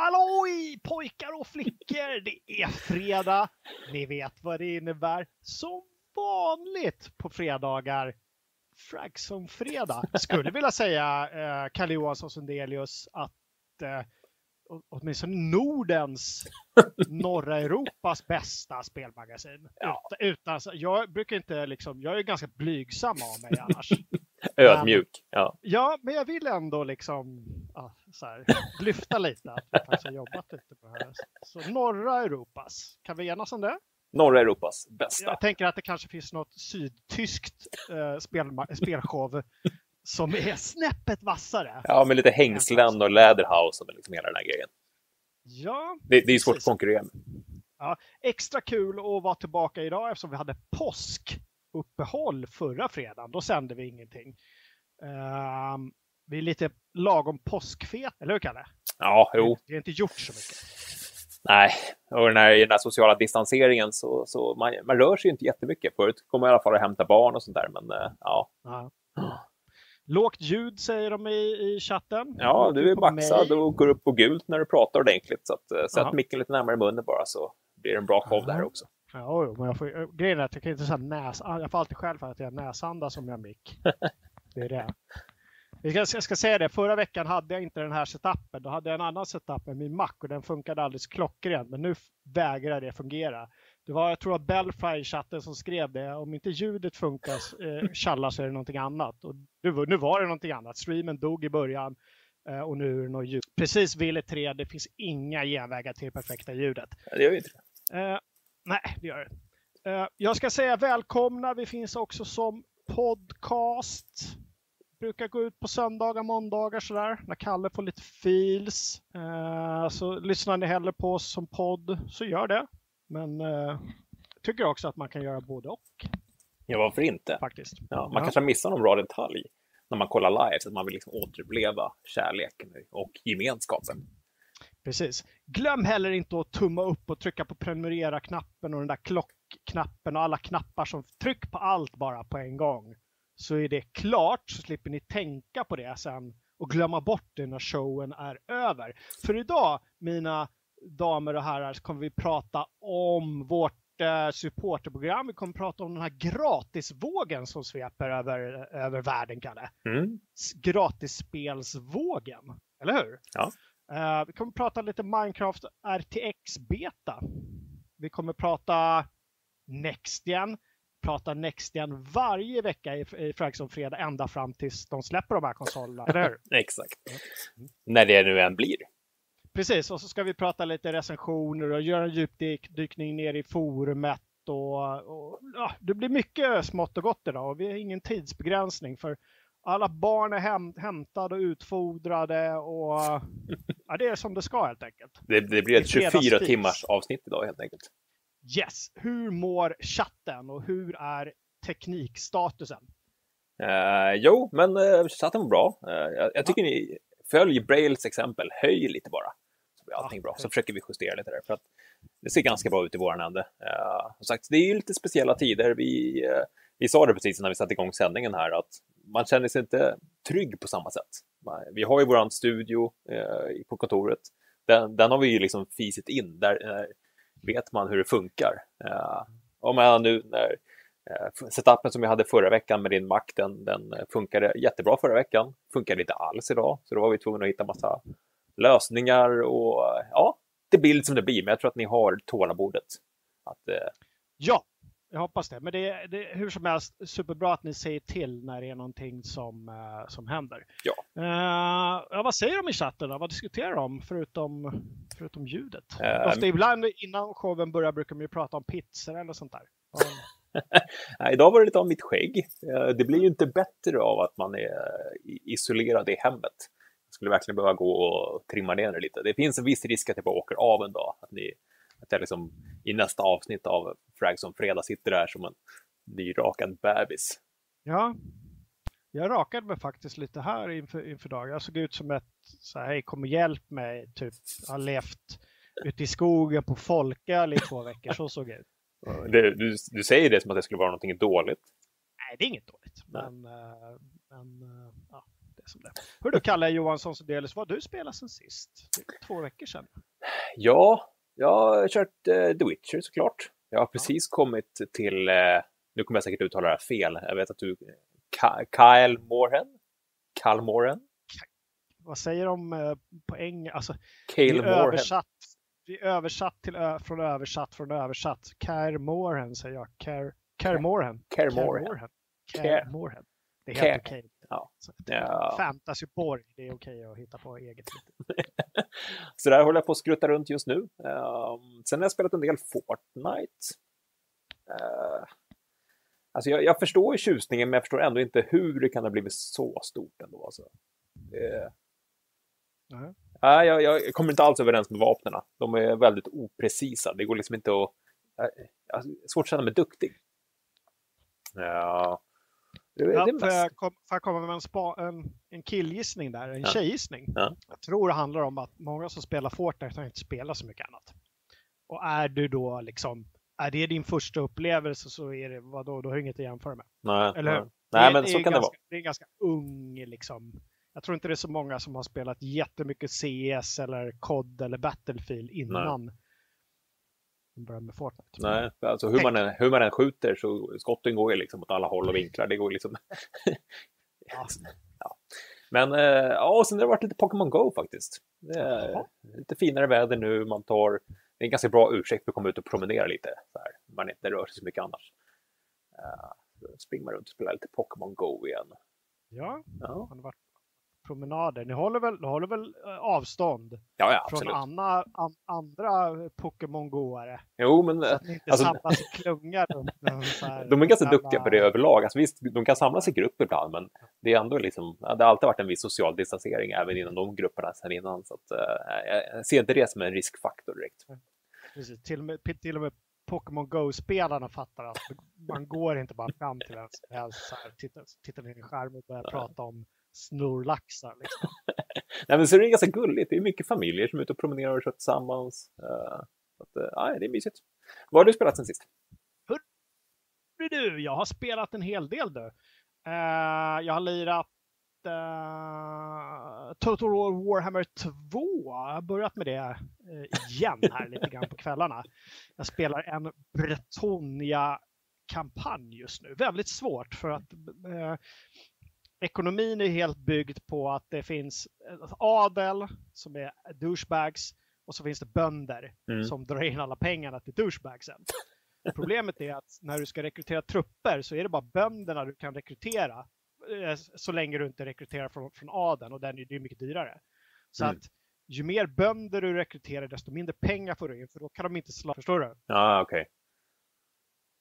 Halloj pojkar och flickor! Det är fredag. Ni vet vad det innebär. Som vanligt på fredagar. Fragson-fredag. Skulle vilja säga, eh, Kalle Johansson Sundelius, att eh, åtminstone Nordens, norra Europas bästa spelmagasin. Ja. Utan, utan, jag brukar inte liksom, jag är ganska blygsam av mig annars. Ödmjuk. Ja. ja, men jag vill ändå liksom så här, lyfta lite att vi faktiskt har jobbat lite på det här. Så norra Europas, kan vi enas om det? Norra Europas bästa. Jag tänker att det kanske finns något sydtyskt eh, spel, spelshow som är snäppet vassare. Ja, med lite hängslen och läderhouse och liksom hela den här grejen. Ja, det, det är svårt att konkurrera med. Ja, extra kul att vara tillbaka idag eftersom vi hade påskuppehåll förra fredagen. Då sände vi ingenting. Uh, vi är lite lagom påskfet, eller hur Kalle? Ja, jo. Vi har inte gjort så mycket. Nej, och den här, i den här sociala distanseringen så, så man, man rör sig inte jättemycket. Förut kommer jag i alla fall att hämta barn och sånt där, men uh, ja. ja. Lågt ljud säger de i, i chatten. Ja, du är maxad och går upp på gult när du pratar ordentligt. Så att, uh, sätt micken lite närmare munnen bara så blir det en bra show där också. Ja, men jag får, grejen är att jag kan inte säga näs, jag får alltid själv för att jag näsandas som jag mick. Det är det. Jag ska, jag ska säga det, förra veckan hade jag inte den här setupen. Då hade jag en annan setup med min Mac och den funkade alldeles klockrent. Men nu vägrar det fungera. Det var, jag tror att Belfry i chatten som skrev det. Om inte ljudet funkar, eh, tjallar så är det någonting annat. Och nu, nu var det någonting annat. Streamen dog i början eh, och nu är det något ljud. Precis Ville 3, det finns inga genvägar till perfekta ljudet. Det gör ju inte eh, Nej, det gör det eh, Jag ska säga välkomna. Vi finns också som podcast brukar gå ut på söndagar, måndagar sådär. När Kalle får lite feels. Eh, så lyssnar ni hellre på oss som podd så gör det. Men eh, tycker också att man kan göra både och. Ja, varför inte? Faktiskt. Ja, man ja. kanske missar någon bra detalj när man kollar live så att man vill liksom återuppleva kärleken och gemenskapen. Precis. Glöm heller inte att tumma upp och trycka på prenumerera-knappen och den där klockknappen och alla knappar som tryck på allt bara på en gång så är det klart så slipper ni tänka på det sen och glömma bort det när showen är över. För idag, mina damer och herrar, så kommer vi prata om vårt eh, supporterprogram. Vi kommer prata om den här gratisvågen som sveper över, över världen, Kalle. Mm. Gratisspelsvågen, eller hur? Ja. Uh, vi kommer prata lite Minecraft RTX Beta. Vi kommer prata NextGen pratar NextGen varje vecka i, i Frags Fredag ända fram tills de släpper de här konsolerna, eller hur? Exakt. Mm. När det nu än blir. Precis, och så ska vi prata lite recensioner och göra en djupdykning ner i forumet och, och ja, det blir mycket smått och gott idag och vi har ingen tidsbegränsning för alla barn är häm hämtade och utfodrade och ja, det är som det ska helt enkelt. Det, det blir ett 24 timmars avsnitt idag helt enkelt. Yes, hur mår chatten och hur är teknikstatusen? Uh, jo, men uh, chatten var bra. Uh, jag, jag, tycker ja. ni följer Brails exempel, höj lite bara. Så blir allting ja, bra. Så försöker vi justera lite där. För att det ser ganska bra ut i våran ände. Uh, som sagt, det är ju lite speciella tider. Vi, uh, vi sa det precis när vi satte igång sändningen här att man känner sig inte trygg på samma sätt. Vi har ju våran studio på kontoret. Den, den har vi ju liksom fisit in. Där, vet man hur det funkar. Eh, om jag nu när eh, setupen som jag hade förra veckan med din Mac, den, den funkade jättebra förra veckan. Funkade inte alls idag, så då var vi tvungna att hitta massa lösningar och ja, det blir lite som det blir. Men jag tror att ni har tålamodet. Att, eh... Ja, jag hoppas det. Men det är, det är hur som helst superbra att ni säger till när det är någonting som, uh, som händer. Ja. Uh, ja, vad säger de i chatten då? Vad diskuterar de förutom, förutom ljudet? Uh, Ofta ibland innan showen börjar brukar man ju prata om pizzor eller sånt där. Idag var det lite om mitt skägg. Det blir ju inte bättre av att man är isolerad i hemmet. Jag skulle verkligen behöva gå och trimma ner det lite. Det finns en viss risk att jag bara åker av en dag. Att ni att jag liksom i nästa avsnitt av Frags om fredag sitter där som en nyrakad bebis. Ja, jag rakade mig faktiskt lite här inför, inför dagen. Jag såg ut som ett, så här, hej kom och hjälp mig, typ, har levt ute i skogen på folköl i två veckor, så såg jag ut. Du, du, du, säger det som att det skulle vara någonting dåligt. Nej, det är inget dåligt. Men, uh, men uh, ja, det som det. Hur du Kalle Johansson Sundelius, vad du spelat sen sist? Två veckor sedan. Ja, jag har kört uh, The Witcher såklart. Jag har precis ja. kommit till, uh, nu kommer jag säkert uttala det här fel, jag vet att du, Ka Kyle Morhen? Kyle Morhen? Vad säger de uh, på engelska? Alltså, Kyle Morhen. Översatt, vi översatt till från översatt från översatt. Kyle Morhen säger jag. Kyle, Morhen. Kyle Morhen. Kyle Morhen. Det är helt okej. Okay. Ja. ja. Fantasyborg, det är okej okay att hitta på eget. så där håller jag på att skrutta runt just nu. Um, sen har jag spelat en del Fortnite. Uh, alltså jag, jag, förstår ju tjusningen, men jag förstår ändå inte hur det kan ha blivit så stort ändå. Alltså. Uh, uh. Uh, jag, jag, kommer inte alls överens med vapnen. De är väldigt oprecisa. Det går liksom inte att... Uh, svårt att känna mig duktig. Ja, det, ja, det för, jag kom, för jag komma med en, spa, en, en killgissning där, en ja. tjejgissning. Ja. Jag tror det handlar om att många som spelar Fortnite har inte spelat så mycket annat. Och är du då liksom, är det din första upplevelse så är det, vadå, då har du inget att jämföra med. Nej, Eller hur? Nej, men så kan ganska, det vara. Det är ganska ung liksom. Jag tror inte det är så många som har spelat jättemycket CS eller COD eller Battlefield innan. Nej börja med Fortnite. Nej, alltså hur man, än, hur man än skjuter så skotten går ju liksom åt alla håll och vinklar. Det går liksom... ja. ja. Men eh, ja, sen har det varit lite Pokémon Go faktiskt. Det är lite finare väder nu, man tar... Det är en ganska bra ursäkt för att komma ut och promenera lite. Så här. Man inte rör sig så mycket annars. Uh, springer man runt och spelar lite Pokémon Go igen. Ja, ja. har varit promenader. Ni håller väl, håller väl eh, avstånd ja, ja, från Anna, an, andra Pokémon-gåare? Jo, men... Så att ni inte alltså, samlas i klungar De är ganska duktiga på det överlag. Alltså, visst, de kan samlas i grupp ibland, men det är ändå liksom, det har alltid varit en viss social distansering även inom de grupperna sedan innan. Så att, uh, jag ser inte det som en riskfaktor direkt. Precis, till och med, till och med Pokémon Go-spelarna fattar att man går inte bara fram till en så här, titta, titta ner i skärmen och börja prata om snorlaxar. Liksom. Nej, men så är det ganska gulligt. Det är mycket familjer som är ute och promenerar och kör tillsammans. Uh, att, uh, det är mysigt. Vad har du spelat sen sist? Hörru du, jag har spelat en hel del du. Uh, jag har lirat uh, Total War Warhammer 2. Jag har börjat med det uh, igen här lite grann på kvällarna. Jag spelar en Bretonia kampanj just nu. Väldigt svårt för att uh, ekonomin är helt byggd på att det finns adel som är douchebags och så finns det bönder mm. som drar in alla pengarna till douchebagsen. Problemet är att när du ska rekrytera trupper så är det bara bönderna du kan rekrytera eh, så länge du inte rekryterar från, från adeln och den är, är mycket dyrare. Så mm. att ju mer bönder du rekryterar desto mindre pengar får du in för då kan de inte slå. Förstår du? Ja, okej. Okay.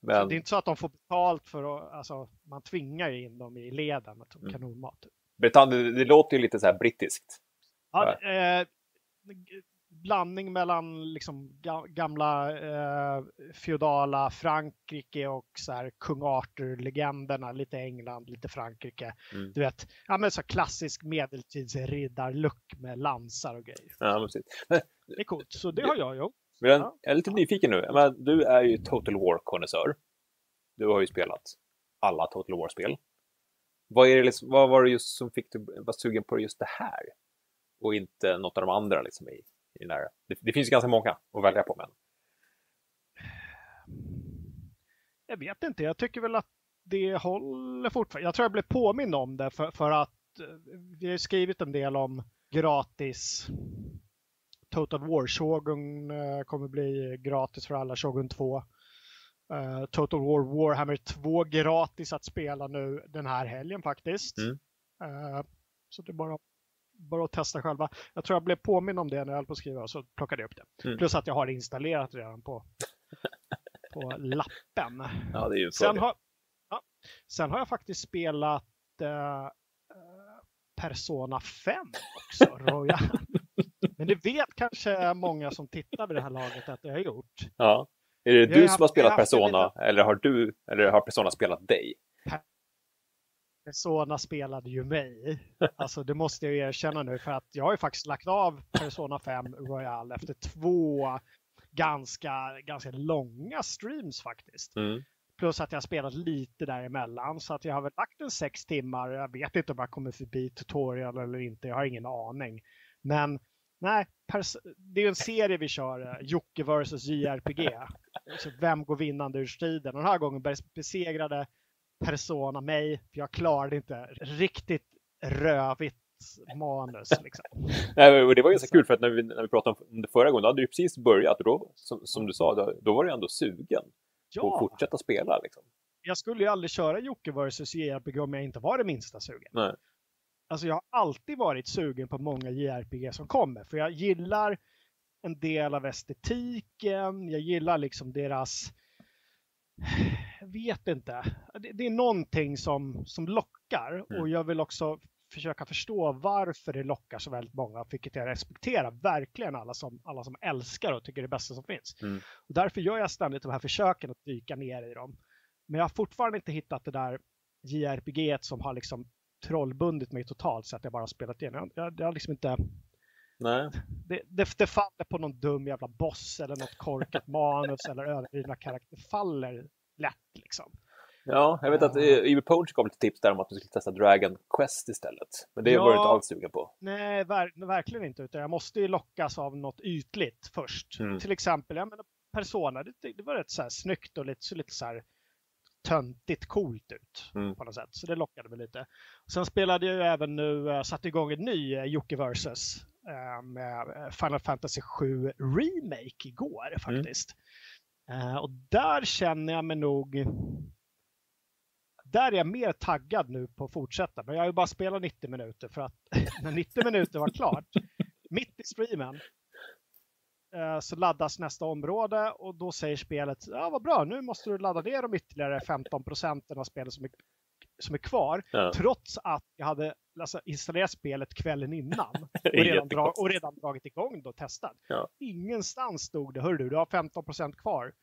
Men... det är inte så att de får betalt för att, alltså, man tvingar in dem i leden med mm. kanonmat. Britann, det, det, låter ju lite så här brittiskt. Ja, eh, blandning mellan liksom gamla eh, feodala Frankrike och så här kung Arthur-legenderna, lite England, lite Frankrike. Mm. Du vet, ja men så klassisk medeltidsriddarlook med lansar och grejer. Ja, precis. Men, det är coolt, så det har jag gjort. Men jag är lite nyfiken nu. Men du är ju Total War-konnässör. Du har ju spelat alla Total War-spel. Vad, är det liksom, vad var det just som fick dig vara sugen på just det här? Och inte något av de andra liksom i, i den här. Det, det finns ju ganska många att välja på. Men... Jag vet inte. Jag tycker väl att det håller fortfarande. Jag tror jag blev påminn om det för, för att eh, vi har skrivit en del om gratis Total War Shogun uh, kommer bli gratis för alla, Shogun 2. Uh, Total War Warhammer 2 gratis att spela nu den här helgen faktiskt. Mm. Uh, så det är bara, bara att testa själva. Jag tror jag blev påminn om det när jag höll på att skriva så plockade jag upp det. Mm. Plus att jag har det installerat redan på, på lappen. Ja, det är ju sen, har, ja, sen har jag faktiskt spelat uh, Persona 5 också, Royal. Men det vet kanske många som tittar vid det här laget att jag har gjort. Ja. Är det du som har spelat Persona lite... eller har, du, eller har Persona spelat dig? Persona spelade ju mig. Alltså det måste jag erkänna nu för att jag har ju faktiskt lagt av Persona 5 Royal efter två ganska, ganska långa streams faktiskt. Mm. Plus att jag har spelat lite däremellan så att jag har väl lagt en sex timmar. Jag vet inte om jag kommer förbi tutorial eller inte. Jag har ingen aning. Men nej, det är en serie vi kör. Eh, Jocke vs JRPG. Så vem går vinnande ur striden? Och den här gången besegrade Persona mig. För jag klarade inte riktigt rövigt manus. Liksom. Nej, det var ganska kul för att när vi, när vi pratade om det förra gången, då hade du precis börjat och då, som, som du sa, då, då var du ändå sugen ja. på att fortsätta spela. Liksom. Jag skulle ju aldrig köra Jocke vs JRPG om jag inte var det minsta sugen. Nej. Alltså jag har alltid varit sugen på många JRPG som kommer, för jag gillar en del av estetiken, jag gillar liksom deras jag vet inte. Det, det, är någonting som, som lockar mm. och jag vill också försöka förstå varför det lockar så väldigt många, vilket jag respekterar verkligen alla som, alla som älskar och tycker det bästa som finns. Mm. Och därför gör jag ständigt de här försöken att dyka ner i dem. Men jag har fortfarande inte hittat det där JRPG som har liksom trollbundit mig totalt så att jag bara spelat igenom. Jag, jag, jag har liksom inte... Nej. Det, det, det, faller på någon dum jävla boss eller något korkat manus eller överdrivna karaktärer. Det faller lätt liksom. Ja, jag vet att Ivy Poach gav lite tips där om att du skulle testa Dragon Quest istället. Men det ja, var du inte alls sugen på. Nej, ver verkligen inte. Utan jag måste ju lockas av något ytligt först. Mm. Till exempel, jag menar, Persona, det, det var rätt så här snyggt och lite, så lite så här töntigt coolt ut mm. på något sätt. Så det lockade mig lite. Sen spelade jag ju även nu, uh, satte igång en ny uh, Jocke Versus uh, med Final Fantasy 7 Remake igår mm. faktiskt. Mm. Och där känner jag mig nog där är jag mer taggad nu på att fortsätta. Men jag har ju bara spelat 90 minuter för att när 90 minuter var klart, mitt i streamen, eh, så laddas nästa område och då säger spelet, ja vad bra, nu måste du ladda ner de ytterligare 15 procenten av spelet som är, som är kvar. Ja. Trots att jag hade alltså, installerat spelet kvällen innan och redan, dra och redan dragit igång och testat. Ja. Ingenstans stod det, hör du, du har 15 procent kvar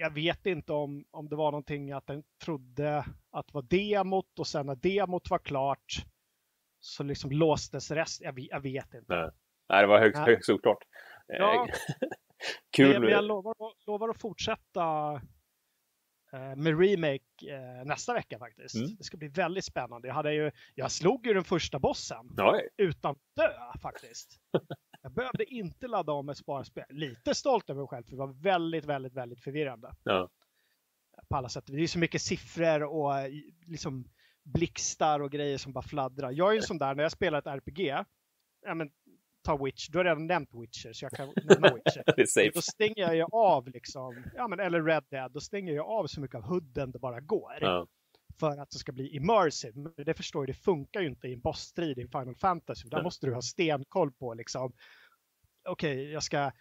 jag vet inte om, om det var någonting att den trodde att var demot och sen när demot var klart så liksom låstes resten. Jag, jag, vet inte. Nej, Nej det var högst, högst oklart. Ja. Kul. Men jag lovar, lovar att fortsätta eh, med remake eh, nästa vecka faktiskt. Mm. Det ska bli väldigt spännande. Jag, hade ju, jag slog ju den första bossen Oj. utan dö faktiskt. Jag behövde inte ladda om ett sparspel. Lite stolt över mig själv, för det var väldigt, väldigt, väldigt förvirrande. Ja. På alla sätt. Det är så mycket siffror och liksom blixtar och grejer som bara fladdrar. Jag är ju sån där, när jag spelar ett RPG, ja, men, ta Witch, du har redan nämnt Witcher, så jag kan nämna Witcher. det. Då stänger jag ju av, liksom, ja, men, eller Red Dead, då stänger jag av så mycket av hudden det bara går. Ja för att det ska bli immersive. Men det förstår jag, det funkar ju inte i en bossstrid i Final Fantasy. Där måste du ha stenkoll på liksom. Okej, okay, jag ska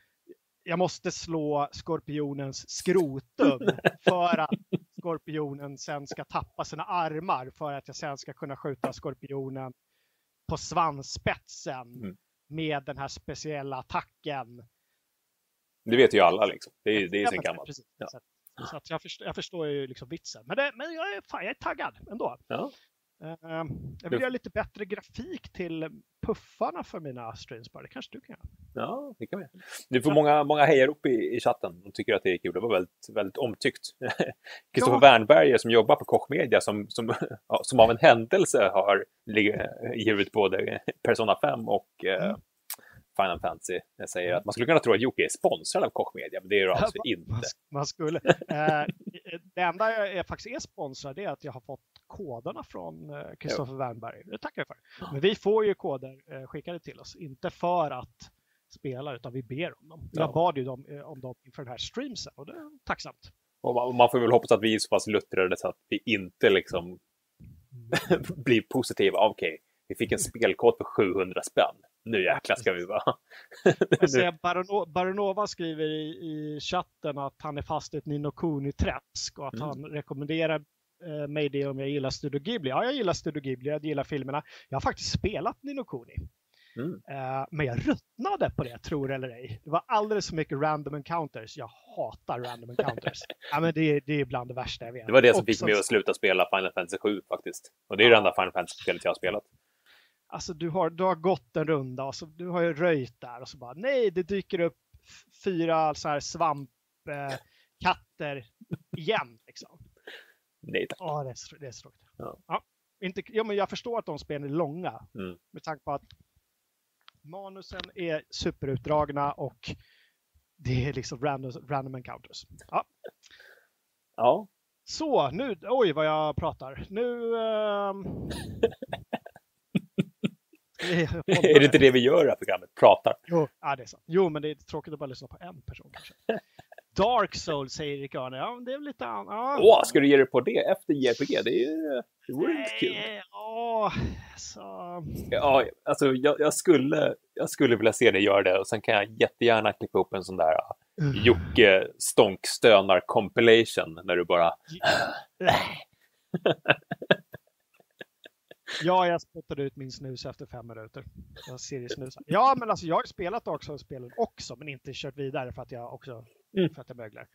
jag måste slå skorpionens skrotum för att skorpionen sen ska tappa sina armar för att jag sen ska kunna skjuta skorpionen på svansspetsen mm. Med den här speciella attacken. Det vet ju alla liksom. Det är, det är sin gammalt. Ja. Så att jag, förstår, jag förstår ju liksom vitsen. Men, det, men jag, är, fan, jag är taggad ändå. Ja. Uh, jag vill göra lite bättre grafik till puffarna för mina streams bara. Det kanske du kan göra? Ja, det kan vi. Du får många, många hejarop i, i chatten. De tycker att det är kul. Det var väldigt, väldigt omtyckt. Kristoffer ja. Wernberger som jobbar på Koch Media som, som, som av en händelse har givit både Persona 5 och uh, mm. Final Fantasy. Jag säger att man skulle kunna tro att Jocke är sponsrad av Koch Media, men det är det alltså inte. Man skulle. Eh, det enda jag faktiskt är sponsrad är att jag har fått koderna från Kristoffer eh, Wernberg. Det tackar jag för. Men vi får ju koder eh, skickade till oss, inte för att spela, utan vi ber om dem. Jag bad ju dem, om dem inför den här streamsen och det är tacksamt. Och man får väl hoppas att vi är så pass luttrade så att vi inte liksom mm. blir positiva. Okej, okay, vi fick en spelkod för 700 spänn nu jäklar ska vi vara. Baronova skriver i, i chatten att han är fast i ett Nino Kuni-träsk och att mm. han rekommenderar eh, mig det om jag gillar Studio Ghibli. Ja, jag gillar Studio Ghibli, jag gillar filmerna. Jag har faktiskt spelat Nino Kuni. Mm. Uh, men jag ruttnade på det, tror eller ej. Det var alldeles för mycket random encounters. Jag hatar random encounters. ja, men det, det är bland det värsta jag vet. Det var det som fick mig att sluta spela Final Fantasy 7 faktiskt. Och det är ja. det enda Final Fantasy-spelet jag har spelat. Alltså du har, du har gått en runda och så du har ju röjt där och så bara nej, det dyker upp fyra så här svamp eh, igen. Liksom. Nej tack. Ja, det är, det är så tråkigt. Ja. Ja, inte, ja, men jag förstår att de spelen är långa. Mm. Med tanke på att manusen är superutdragna och det är liksom random, random encounters. Ja. Ja, Så, nu, oj vad jag pratar. Nu... håller- är det inte det vi gör i det här programmet? Pratar. Jo, ja, det är sant. Jo, men det är tråkigt att bara lyssna på en person kanske. Dark Souls säger Erik Arne. Ja, men det är lite annat. Ja. Åh, ska du ge dig på det efter JRPG? Det, är ju, det vore inte kul. Åh, så... Ja, alltså jag, jag, skulle, jag skulle vilja se dig göra det och sen kan jag jättegärna klippa upp en sån där uh, Jocke stånkstönar compilation när du bara Ja, jag spottade ut min snus efter fem minuter. Jag ser det snusa. Ja, men alltså jag har spelat Dark Souls-spelen också, men inte kört vidare för att jag också Mm. för att jag möglar.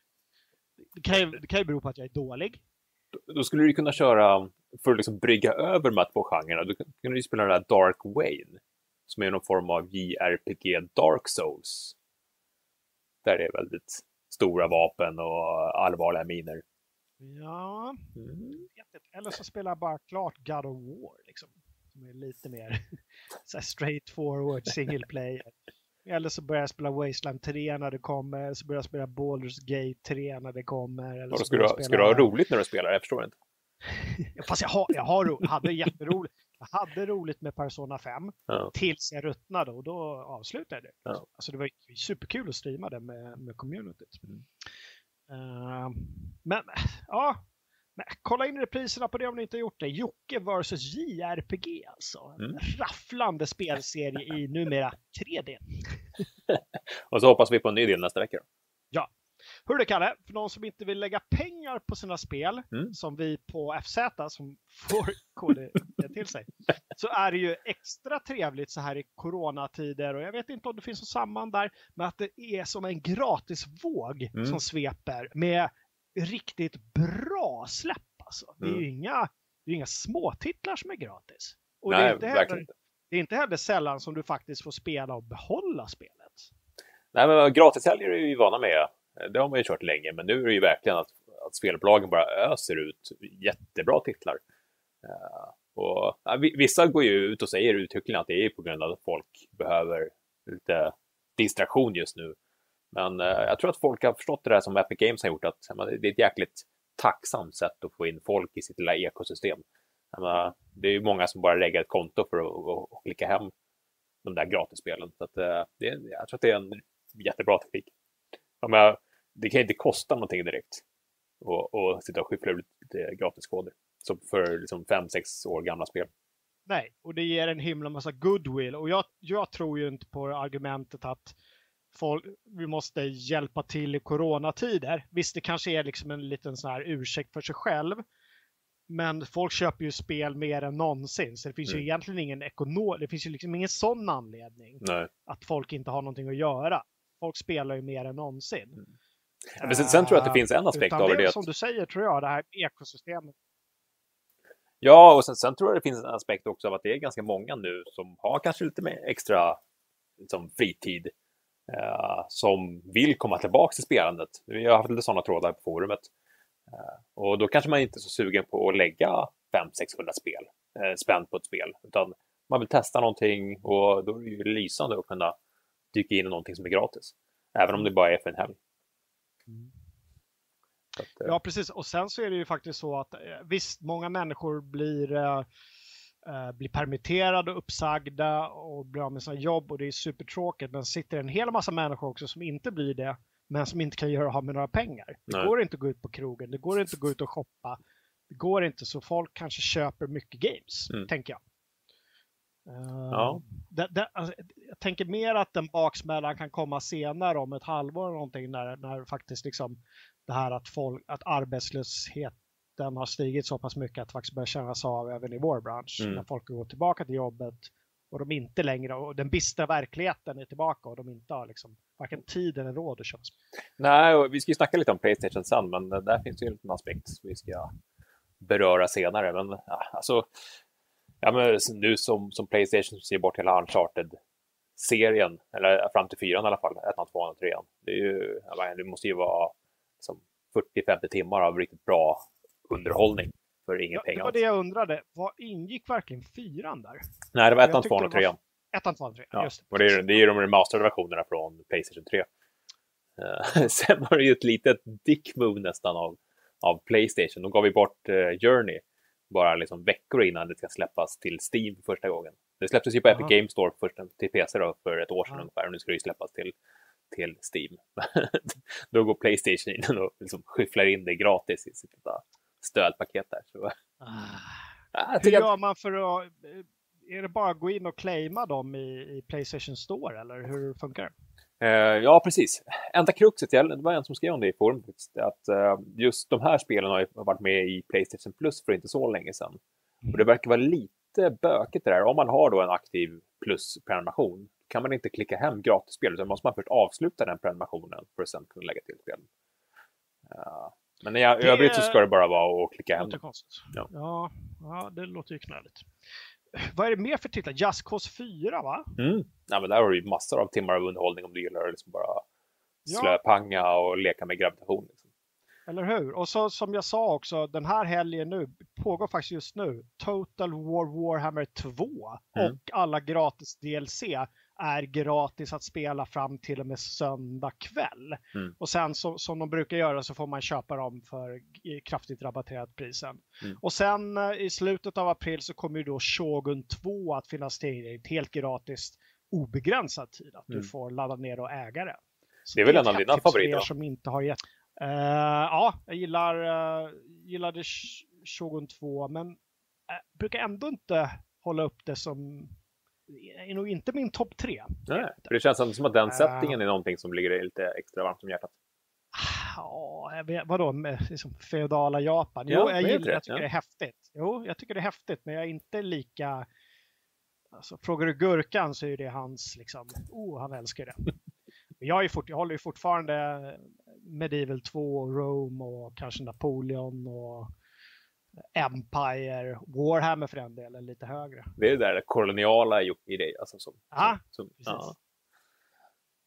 Det kan, ju, det kan ju bero på att jag är dålig. då skulle du kunna köra, för att liksom brygga över de här två genrerna, då kan du spela den där Dark Wayne, som är någon form av JRPG Dark Souls. Där det är väldigt stora vapen och allvarliga miner. Ja, Mm. Eller så spelar jag bara klart God of War, liksom. Som är lite mer så straight forward single player. Eller så börjar jag spela Wasteland 3 när det kommer, eller så börjar jag spela Baldur's Gate 3 när det kommer. Eller så ska, du, jag ska du ha spela- roligt när du spelar? Jag förstår inte. Fast jag, har, jag har hade jätteroligt. Jag hade roligt med Persona 5 Ja. tills jag ruttnade och då avslutade jag det. Ja. Alltså det var superkul att streama det med, med communityt. Mm. Eh, men ja, men, kolla in repriserna på det om ni inte har gjort det. Jocke vs JRPG alltså. En Mm. rafflande spelserie i numera 3D. Och så hoppas vi på en ny del nästa vecka. Då. Hur det Kalle, för någon som inte vill lägga pengar på sina spel, Mm. som vi på FZ som får KD till sig, så är det ju extra trevligt så här i coronatider och jag vet inte om det finns något samband där, men att det är som en gratisvåg Mm. som sveper med riktigt bra släpp alltså. Det är ju Mm. inga, det är inga småtitlar som är gratis. Och det, Nej, är inte heller, det är inte heller sällan som du faktiskt får spela och behålla spelet. Nej, men gratishelger är vi vana med. Eh, det har man ju kört länge, men nu är det ju verkligen att, att spelbolagen bara öser ut jättebra titlar. Eh, och, ja, vissa går ju ut och säger uttryckligen att det är på grund av att folk behöver lite distraktion just nu. Men eh, jag tror att folk har förstått det där som Epic Games har gjort, att ja, det är ett jäkligt tacksamt sätt att få in folk i sitt lilla ekosystem. Menar, det är ju många som bara lägger ett konto för att, och, och klicka hem de där gratisspelen. Så att, eh, det, är- jag tror att det är en jättebra teknik. Jag menar, det kan inte kosta någonting direkt och, och sitta och skyffla ut lite gratiskoder. Som för liksom fem, sex år gamla spel. Nej, och det ger en himla massa goodwill. Och jag, jag tror ju inte på argumentet att folk, vi måste hjälpa till i coronatider. Visst, det kanske är liksom en liten sån här ursäkt för sig själv. Men folk köper ju spel mer än någonsin, så det finns ju Mm. egentligen ingen ekonom, det finns ju liksom ingen sån anledning Nej. att folk inte har någonting att göra. Folk spelar ju mer än någonsin. Mm. Men sen, sen tror jag att det Eh, finns en aspekt utan av det. det. är som du säger, tror jag, det här ekosystemet. Ja, och sen, sen tror jag det finns en aspekt också av att det är ganska många nu som har kanske lite mer extra liksom, fritid eh, som vill komma tillbaka till spelandet. Vi har haft lite sådana trådar på forumet. Eh, och då kanske man inte är så sugen på att lägga 500-600 spel, eh, spänn på ett spel, utan man vill testa någonting och då är det ju lysande att kunna dyka in i någonting som är gratis. Även om det bara är för en helg. Att, eh, Ja, precis. Och sen så är det ju faktiskt så att eh, visst, många människor blir, eh, blir permitterade och uppsagda och blir av med sina jobb och det är supertråkigt. Men sitter en hel massa människor också som inte blir det, men som inte kan göra av med några pengar. Det Nej. går inte att gå ut på krogen, det går inte att gå ut och shoppa. Det går inte, så folk kanske köper mycket games, Mm. tänker jag. Eh, Ja. det, det, alltså, jag tänker mer att den baksmällan kan komma senare om ett halvår eller någonting när, när faktiskt liksom det här att, folk, att arbetslösheten har stigit så pass mycket att det faktiskt börjar kännas av även i vår bransch. Mm. När folk går tillbaka till jobbet och de inte längre, och den bistra verkligheten är tillbaka och de inte har liksom varken tid eller råd att köpa. Nej, och vi ska ju snacka lite om Playstation sen, men eh, där finns ju en liten aspekt som vi ska beröra senare. Men ja, alltså, ja, men nu som, som Playstation ser bort hela Uncharted-serien, eller fram till fyran i alla fall, ettan, tvåan och trean. Det, är ju, menar, det måste ju vara liksom, 40-50 timmar av riktigt bra underhållning för ingen Ja, pengar. det var det jag undrade. Vad ingick verkligen fyran där? Nej, det var ettan, tvåan och trean. Ettan, tvåan, trean. Ja, Just det. och det är, det är de remasterade versionerna från Playstation 3. Eh, sen var det ju ett litet dick move nästan av, av Playstation. De gav ju bort eh, Journey bara liksom veckor innan det ska släppas till Steam för första gången. Det släpptes ju på Jaha. Epic Games Store först till PC då, för ett år sedan Ja. ungefär och nu ska det ju släppas till, till Steam. då går Playstation in och liksom skyfflar in det gratis i sitt stödpaket där. Så, Ah. jag Hur att, gör man för att... Är det bara att gå in och claima dem i, i Playstation Store eller hur funkar det? Eh, ja, precis. Enda kruxet, det var en som skrev om det i faktiskt, att eh, just de här spelen har varit med i Playstation Plus för inte så länge sedan. Och det verkar vara lite bökigt det där. Om man har då en aktiv Plus-prenumeration kan man inte klicka hem gratisspel, utan måste man först avsluta den prenumerationen för att sen kunna lägga till spelen. Eh, men i Det- övrigt så ska det bara vara att klicka Det hem konstigt. Ja. Ja, ja, det låter ju knöligt. Vad är det mer för titlar? Just Cause 4 va? Mm. Ja, men där har du ju massor av timmar av underhållning om du gillar att liksom bara Ja. slöpanga och leka med gravitation. Liksom. Eller hur? Och så som jag sa också, den här helgen nu, pågår faktiskt just nu, Total War Warhammer 2 Mm. och alla gratis DLC är gratis att spela fram till och med söndag kväll. Mm. Och sen så, som de brukar göra så får man köpa dem för kraftigt rabatterat prisen. Mm. Och sen eh, i slutet av april så kommer ju då Shogun 2 att finnas tillgängligt helt gratis obegränsad tid. Att Mm. du får ladda ner och äga det. Så Det är väl en av dina favoriter, er som inte har gett. Eh, ja, jag gillar, uh, gillade Sh- Shogun 2 men uh, brukar ändå inte hålla upp det som är nog inte min topp tre. Nej, för det känns ändå som att den Eh. settingen är någonting som ligger lite extra varmt om hjärtat. Ja, vadå med liksom, feodala Japan? Jo, Ja, jag gillar det, jag tycker ja. det är häftigt. Jo, jag tycker det är häftigt, men jag är inte lika... Alltså, frågar du Gurkan så är det hans, liksom, oh, han älskar det. Men jag, är fort, jag håller ju fortfarande Medieval 2 och Rome och kanske Napoleon och Empire, Warhammer för den delen, lite högre. Det är det där koloniala i dig. Alltså, som, Ja, som, precis. ja.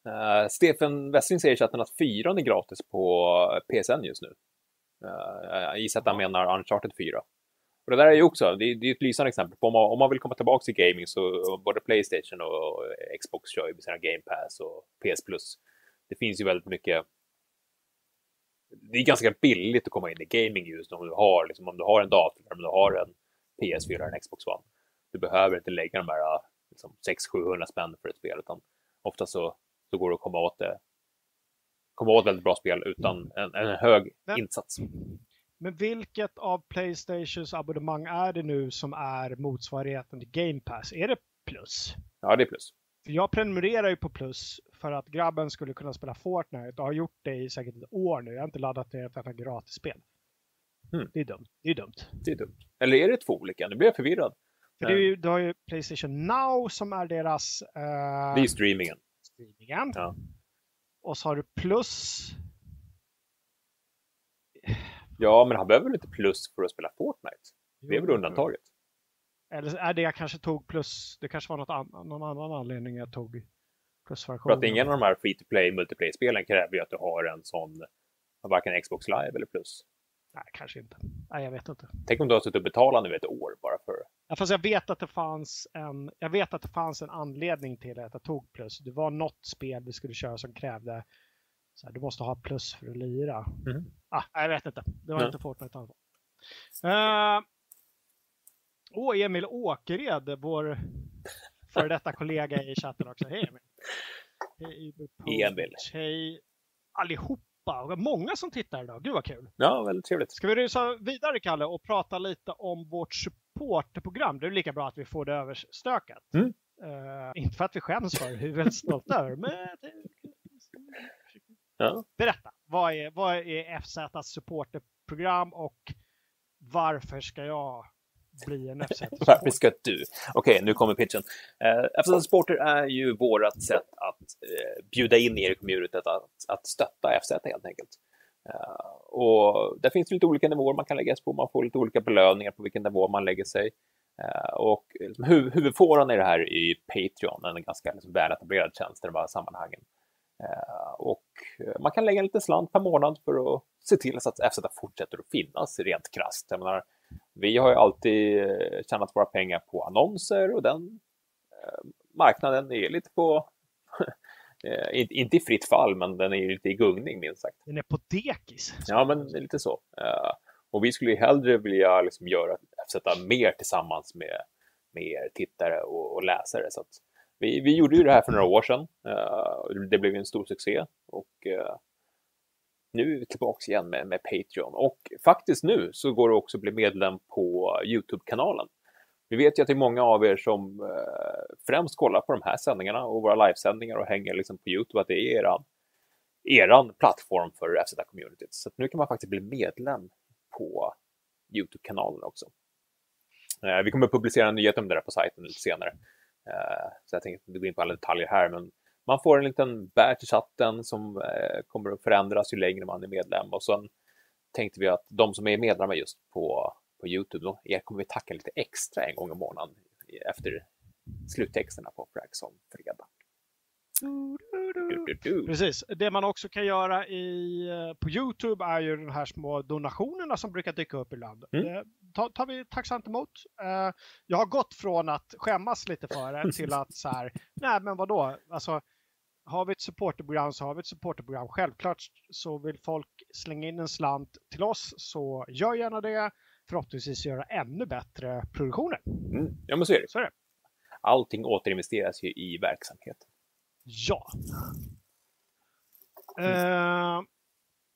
Eh, Stefan Westring säger i chatten att fyran är gratis på PSN just nu. Uh, jag gissar att han menar Uncharted 4. Och det där är ju också, det är, det är ett lysande exempel. På om, man, om man vill komma tillbaka till gaming så både Playstation och Xbox kör ju med sina Game Pass och PS Plus. Det finns ju väldigt mycket det är ganska billigt att komma in i gaming just om du har, liksom, om du har en dator, om du har en PS4 eller en Xbox One. Du behöver inte lägga de här liksom, 600-700 spänn för ett spel, utan ofta så, så går det att komma åt det komma åt väldigt bra spel utan en, en hög Men- insats. Men vilket av Playstations abonnemang är det nu som är motsvarigheten till Game Pass? Är det Plus? Ja, det är plus. För jag prenumererar ju på Plus för att grabben skulle kunna spela Fortnite och har gjort det i säkert ett år nu. Jag har inte laddat ner ett enda gratisspel. Mm. Det är dumt. Det är dumt. Det är dumt. Eller är det två olika? Nu blir jag förvirrad. För det är ju, du har ju Playstation Now som är deras eh, Det är streamingen. streamingen. Ja. Och så har du Plus. Ja, men han behöver väl inte plus för att spela Fortnite? Det är väl undantaget? Eller är det jag kanske tog Plus. Det kanske var något an, någon annan anledning jag tog För att ingen av de här free to play multiplayer-spelen kräver ju att du har en sån, varken Xbox Live eller plus. Nej, kanske inte. Nej, jag vet inte. Tänk om du har suttit och betalat nu ett år bara för... Ja, fast jag vet att det fanns en, jag vet att det fanns en anledning till att jag tog plus. Det var något spel vi skulle köra som krävde så här, du måste ha plus för att lira. Mhm. Ah, jag vet inte. Det var Nej. inte Fortnite i alla fall. Uh, och Emil Åkered, vår före detta kollega i chatten också. Hej Emil! Emil. Hej allihopa! Många som tittar idag. Gud vad kul! Ja, väldigt trevligt. Ska vi rusa vidare Kalle och prata lite om vårt supportprogram? Det är lika bra att vi får det överstökat. Mm. Eh, inte för att vi skäms för det, vi är väldigt stolta över men Ja. berätta. Vad är, vad är FZs supporterprogram och varför ska jag bli en FZ Varför ska du? Okej, nu kommer pitchen. Uh, FZ Supporter är ju vårt sätt att eh, bjuda in er i communityt att, att stötta FZ helt enkelt. Eh, och där finns det lite olika nivåer man kan lägga sig på. Man får lite olika belöningar på vilken nivå man lägger sig. Eh, och liksom, huv, huvudfåran i det här är Patreon, en ganska liksom, väletablerad tjänst i de här sammanhangen. Eh, och man kan lägga en liten slant per månad för att se till så att FZ fortsätter att finnas rent krasst. Jag menar, vi har ju alltid tjänat våra pengar på annonser och den marknaden är lite på inte i fritt fall, men den är lite i gungning minst sagt. Den är på dekis. Ja, men lite så. Och vi skulle ju hellre vilja liksom göra FZ mer tillsammans med, med er tittare och, och läsare. Så vi, vi gjorde ju det här för några år sedan. Det blev en stor succé och nu är vi tillbaka igen med, med Patreon. Och faktiskt nu så går det också att bli medlem på Youtube-kanalen. Vi vet ju att det är många av er som eh, främst kollar på de här sändningarna och våra livesändningar och hänger liksom på Youtube, att det är eran, eran plattform för FZ-communityt. Så nu kan man faktiskt bli medlem på Youtube-kanalen också. Eh, vi kommer att publicera en nyhet om det där på sajten lite senare. Eh, så jag tänkte inte gå in på alla detaljer här, men man får en liten badge i chatten som eh, kommer att förändras ju längre man är medlem. Och sen tänkte vi att de som är medlemmar just på, på Youtube, då, er kommer vi tacka lite extra en gång i månaden efter sluttexterna på Fraxon Fredag. Precis. Det man också kan göra i, eh, på Youtube är ju de här små donationerna som brukar dyka upp ibland. Mm. Det tar, tar vi tacksamt emot. Uh, jag har gått från att skämmas lite för det till att så här, nej men vadå, alltså har vi ett supporterprogram så har vi ett supporterprogram. Självklart så vill folk slänga in en slant till oss så gör gärna det. Förhoppningsvis göra ännu bättre produktioner. Mm. Ja men så är det. Så är det. Allting återinvesteras ju i verksamheten. Ja. Mm. Eh,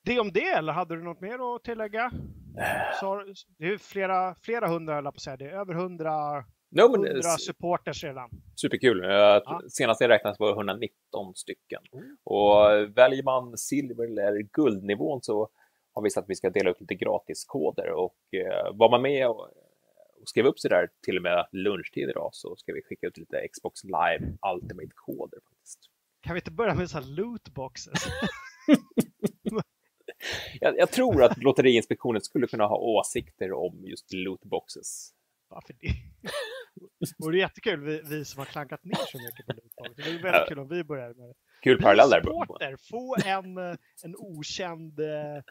det om det, eller hade du något mer att tillägga? Så, det är flera, flera hundra, eller på att säga. Det är över hundra, no, men, hundra supporters redan. Superkul. Ja. Senast jag räknade var 119 stycken. Mm. Och väljer man silver eller guldnivån så har vi sagt att vi ska dela ut lite gratiskoder och eh, var man med och, och skrev upp sig där till och med lunchtid idag så ska vi skicka ut lite Xbox Live Ultimate-koder faktiskt. Kan vi inte börja med så här lootboxes? jag, jag, tror att Lotteriinspektionen skulle kunna ha åsikter om just lootboxes. Varför det? Vore jättekul, vi, vi som har klankat ner så mycket på lootboxes. Det vore väldigt kul om vi började med det. Kul parallell där. Supporter, få en, en okänd eh,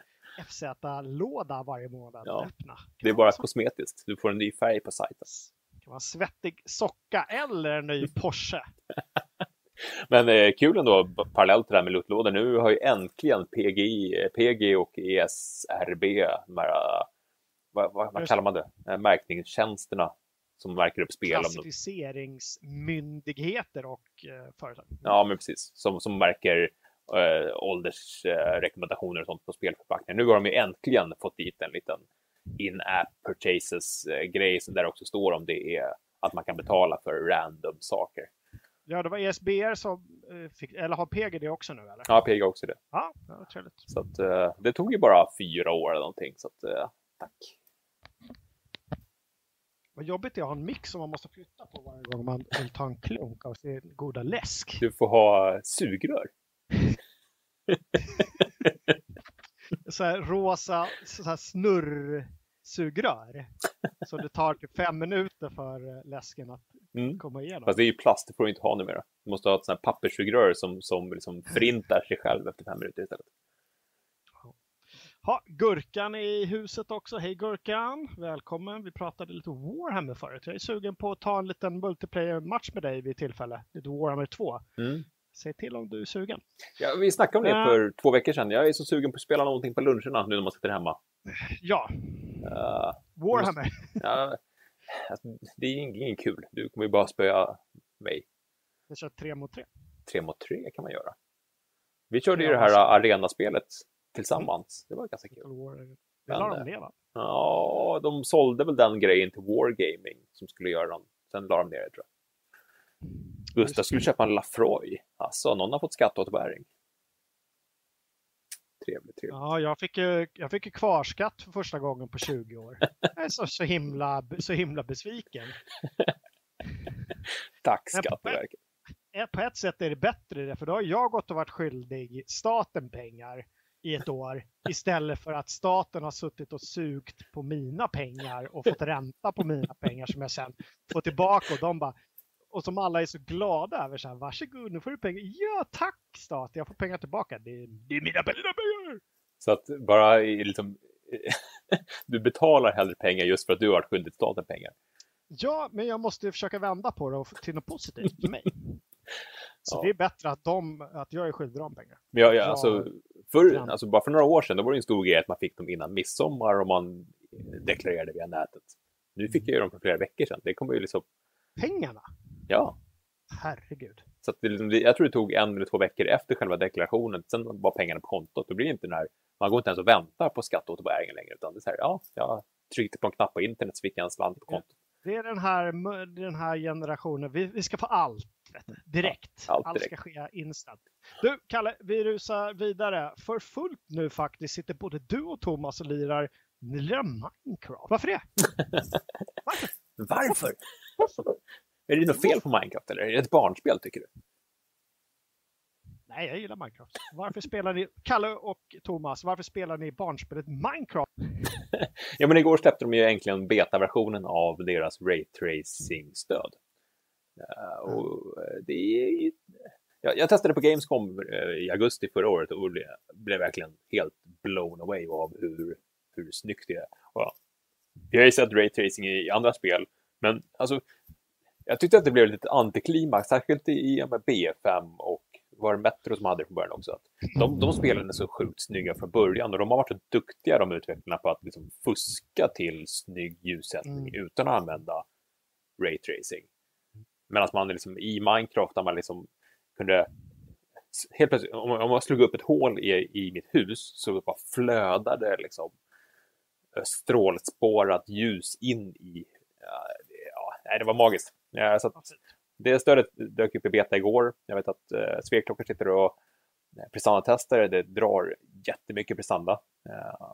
FZ-låda varje månad. Ja, Öppna. det är bara kosmetiskt. Du får en ny färg på sajten. Det kan vara en svettig socka eller en ny Porsche. Men eh, kul ändå, parallellt till det här med lootlådor. Nu har ju äntligen PGI, PG och ESRB, de här, vad, vad, vad kallar man det, eh, märkningstjänsterna som märker upp spel. Klassificeringsmyndigheter och eh, företag. Ja, men precis. Som, som märker äh, åldersrekommendationer och sånt på spelförpackningar. Nu har de ju äntligen fått dit en liten in-app purchases-grej där det också står om det är att man kan betala för random saker. Ja, det var ESBR som eh, fick, eller har PG det också nu eller? Ja, PG också det. Ja, ja trevligt. Så att, uh, det tog ju bara fyra år eller någonting, så att, uh, tack. Vad jobbigt det är att ha en mix som man måste flytta på varje gång man vill ta en klunk av sin goda läsk. Du får ha sugrör. så här rosa så här snurrsugrör. Så det tar typ fem minuter för läsken att mm. komma igenom. Fast det är ju plast, det får du inte ha numera. Du måste ha ett sånt här papperssugrör som, som liksom förintar sig själv efter fem minuter istället. Ha, Gurkan i huset också. Hej Gurkan! Välkommen! Vi pratade lite Warhammer förut. Jag är sugen på att ta en liten multiplayer-match med dig vid tillfälle. Lite Warhammer 2. Mm. Säg till om du är sugen. Ja, vi snackade om det uh, för två veckor sedan. Jag är så sugen på att spela någonting på luncherna nu när man sitter hemma. Ja. Uh, Warhammer. Måste, ja, alltså, det är ingen kul. Du kommer ju bara spöa mig. Jag kör tre mot tre. Tre mot tre kan man göra. Vi körde ju det här arenaspelet tillsammans. Det var ganska kul. Det la de ner va? Ja, de sålde väl den grejen till Wargaming som skulle göra den. Sen la de ner det tror jag. Gustav skulle köpa en Lafroy. Alltså, någon har fått skatteåterbäring. Trevligt, trevligt. Ja, jag fick, jag fick kvarskatt för första gången på 20 år. Jag är så, så, himla, så himla besviken. Tack Skatteverket. På ett sätt är det bättre, för då har jag gått och varit skyldig staten pengar i ett år istället för att staten har suttit och sugt på mina pengar och fått ränta på mina pengar som jag sen får tillbaka och de bara och som alla är så glada över. Så här, Varsågod, nu får du pengar. Ja, tack stat, jag får pengar tillbaka. Det, det är mina pengar. Så att bara liksom, du betalar hellre pengar just för att du har skyldig staten pengar. Ja, men jag måste försöka vända på det till något positivt för mig. Så Ja. det är bättre att, de, att jag är skyldig dem pengar. Men jag, jag, Ja. alltså, för, Ja. alltså, bara för några år sedan då var det en stor grej att man fick dem innan midsommar och man deklarerade via nätet. Nu fick jag ju dem för flera veckor sedan. Det kommer ju liksom, Pengarna? ja. Herregud. Så det, liksom, det- jag tror det tog en eller två veckor efter själva deklarationen. Sen var pengarna på kontot. Då blir inte den här, man går inte ens och väntar på skatteåterbäringen längre. Utan det är så här, ja, jag tryckte på en knapp på internet så fick jag en slant på kontot. Det är den här, den här generationen. Vi, vi ska få allt vet du, direkt. allt allt direkt. ska ske instant. Du, Kalle, vi rusar vidare. För fullt nu faktiskt sitter både du och Thomas och lirar, ni lirar Minecraft. Varför det? Varför? Är det något fel på Minecraft eller är det ett barnspel tycker du? Nej, jag gillar Minecraft. Varför spelar ni, Kalle och Thomas, varför spelar ni barnspelet Minecraft? Ja, men igår släppte de ju äntligen betaversionen av deras raytracing-stöd. Eh, och eh, det är... jag, jag testade på Gamescom eh, i augusti förra året och blev, blev verkligen helt blown away av hur, hur snyggt det är. Och, jag har ju sett raytracing i andra spel, men alltså, jag tyckte att det blev lite antiklimax, särskilt i med B5 och var det Metro som hade det från början också. Att de, de spelen är så sjukt snygga från början och de har varit så duktiga de utvecklarna på att liksom fuska till snygg ljussättning Mm. utan att använda raytracing. Medan man liksom i Minecraft där man liksom kunde helt plötsligt, om om man slog upp ett hål i, i mitt hus så bara flödade liksom eh, strålspårat ljus in i, ja, nej, det var magiskt. Ja, så att det stödet dök upp i beta igår. Jag vet att eh, Sveklockor sitter och eh, prestandatester. Det drar jättemycket prestanda. Eh,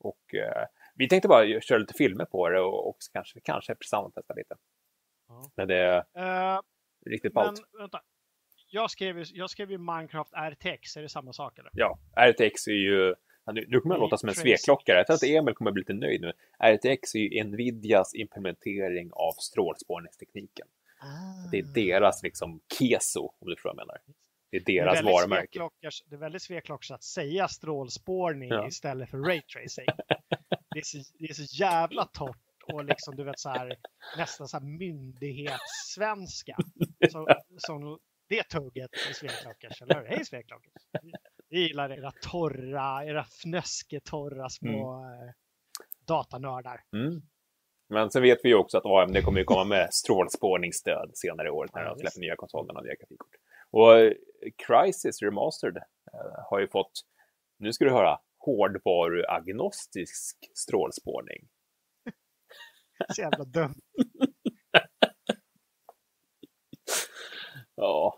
och eh, vi tänkte bara köra lite filmer på det och, och kanske, kanske prestandatesta lite. Men det är Eh, riktigt men ballt. vänta. Jag skrev, ju- jag skrev ju Minecraft RTX, är det samma sak eller? Ja, RTX är ju... Nu, kommer jag låta som en sveklockare. Jag tror att Emil kommer bli lite nöjd nu. RTX är ju Nvidias implementering av strålspårningstekniken. Det är deras liksom keso, om du förstår vad jag menar. Det är Det är deras varumärke. Det är väldigt sveklockars att säga strålspårning Ja. istället för raytracing. det, är så, det är så jävla torrt och liksom du vet så här nästan så här myndighetssvenska. Så, som det tugget i sveklockars, eller hur? Hej sveklockars! Vi gillar era torra, era fnösketorra små mm. datanördar. Mm. Men sen vet vi ju också att AMD kommer ju komma med strålspårningsstöd senare i år när Ja, de släpper nya konsolerna via grafikkort. Och eh, Crysis Remastered eh, har ju fått, nu ska du höra, hårdvaruagnostisk strålspårning. Så jävla dumt. Ja.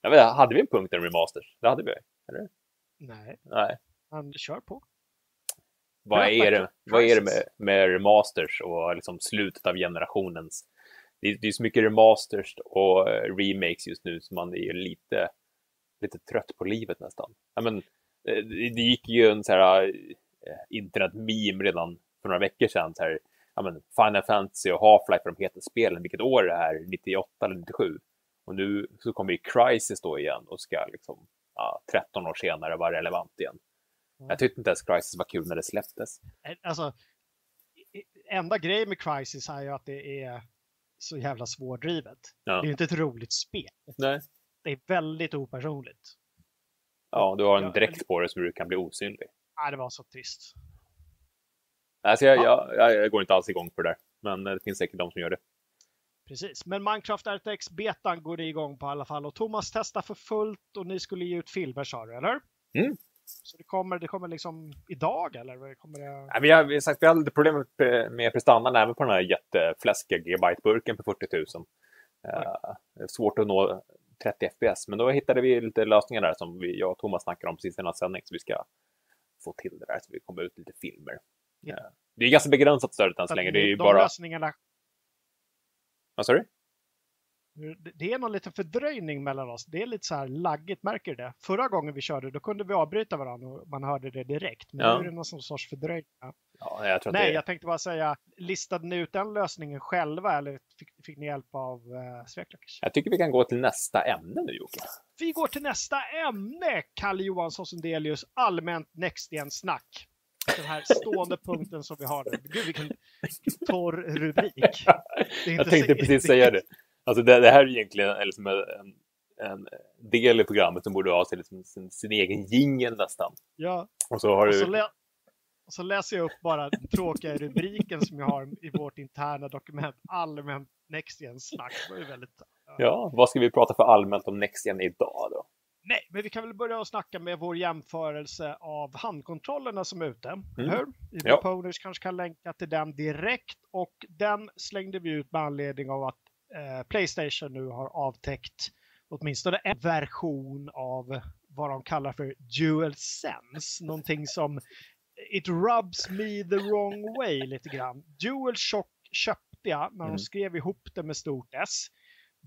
Jag vet, hade vi en punkt om remasters? Det hade vi. Nej, Nej. men kör på. Vad är det, vad är det med, med remasters och liksom slutet av generationens... Det, är- det är så mycket remasters och eh, remakes just nu så man är lite, lite trött på livet nästan. Ja, men, eh, det, det gick ju en så här eh, internet-meme redan för några veckor sedan. Så här, ja, men Final Fantasy och Half-Life de heta spelen. Vilket år är det här? 98 eller 97? Och nu så kommer ju Crysis då igen och ska liksom ja, 13 år senare vara relevant igen. Ja. Jag tyckte inte ens Crysis var kul när det släpptes. Alltså, enda grejen med Crisis är ju att det är så jävla svårdrivet. Ja. Det är ju inte ett roligt spel. Nej. Det är väldigt opersonligt. Ja, du har en dräkt på dig så du kan bli osynlig. Nej, det var så trist. Alltså, jag, Ja. jag, jag, jag går inte alls igång på det där. Men det finns säkert de som gör det. Precis, men Minecraft RTX betan går det igång på i alla fall och Thomas testar för fullt och ni skulle ge ut filmer sa du, eller? Mm. Så det kommer, det kommer liksom idag eller? Kommer det... Nej, vi, har, vi, har sagt, vi hade problem med, prestandan även på den här jättefläskiga gigabyte-burken på 40 000. Eh, det är svårt att nå 30 FPS, men då hittade vi lite lösningar där som vi, jag och Thomas snackade om precis innan sändning, så vi ska få till det där så vi kommer ut lite filmer. Ja. Eh, det är ganska begränsat stödet än så länge. Det är ju bara... lösningarna, Vad sa du? Det är någon liten fördröjning mellan oss. Det är lite så här laggigt, märker du det? Förra gången vi körde, då kunde vi avbryta varandra och man hörde det direkt. Men ja. nu är det någon sorts fördröjning. Ja, jag Nej, det... jag tänkte bara säga, listade ni ut den lösningen själva eller fick, fick ni hjälp av uh, Sveklökers? Jag tycker vi kan gå till nästa ämne nu Jocke. Vi går till nästa ämne, Kalle Johansson Sundelius, allmänt Next snack den här stående punkten som vi har nu. Gud vilken torr rubrik. Jag tänkte precis säga det. Alltså det, det här är egentligen liksom en, en del i programmet som borde ha sin, liksom, sin, sin egen jingel nästan. Ja. Och så, har och så, du... och så läser jag upp bara den tråkiga rubriken som jag har i vårt interna dokument. Allmänt NextGen-snack. Ja, vad ska vi prata för allmänt om NextGen idag då? Nej, men vi kan väl börja och snacka med vår jämförelse av handkontrollerna som är ute. Mm. Hur? Ja. Poners kanske kan länka till den direkt och den slängde vi ut med anledning av att eh, Playstation nu har avtäckt åtminstone en version av vad de kallar för Dual Sense. Någonting som It rubs me the wrong way lite grann. Dual Shock köpte jag när de mm. skrev ihop det med stort S.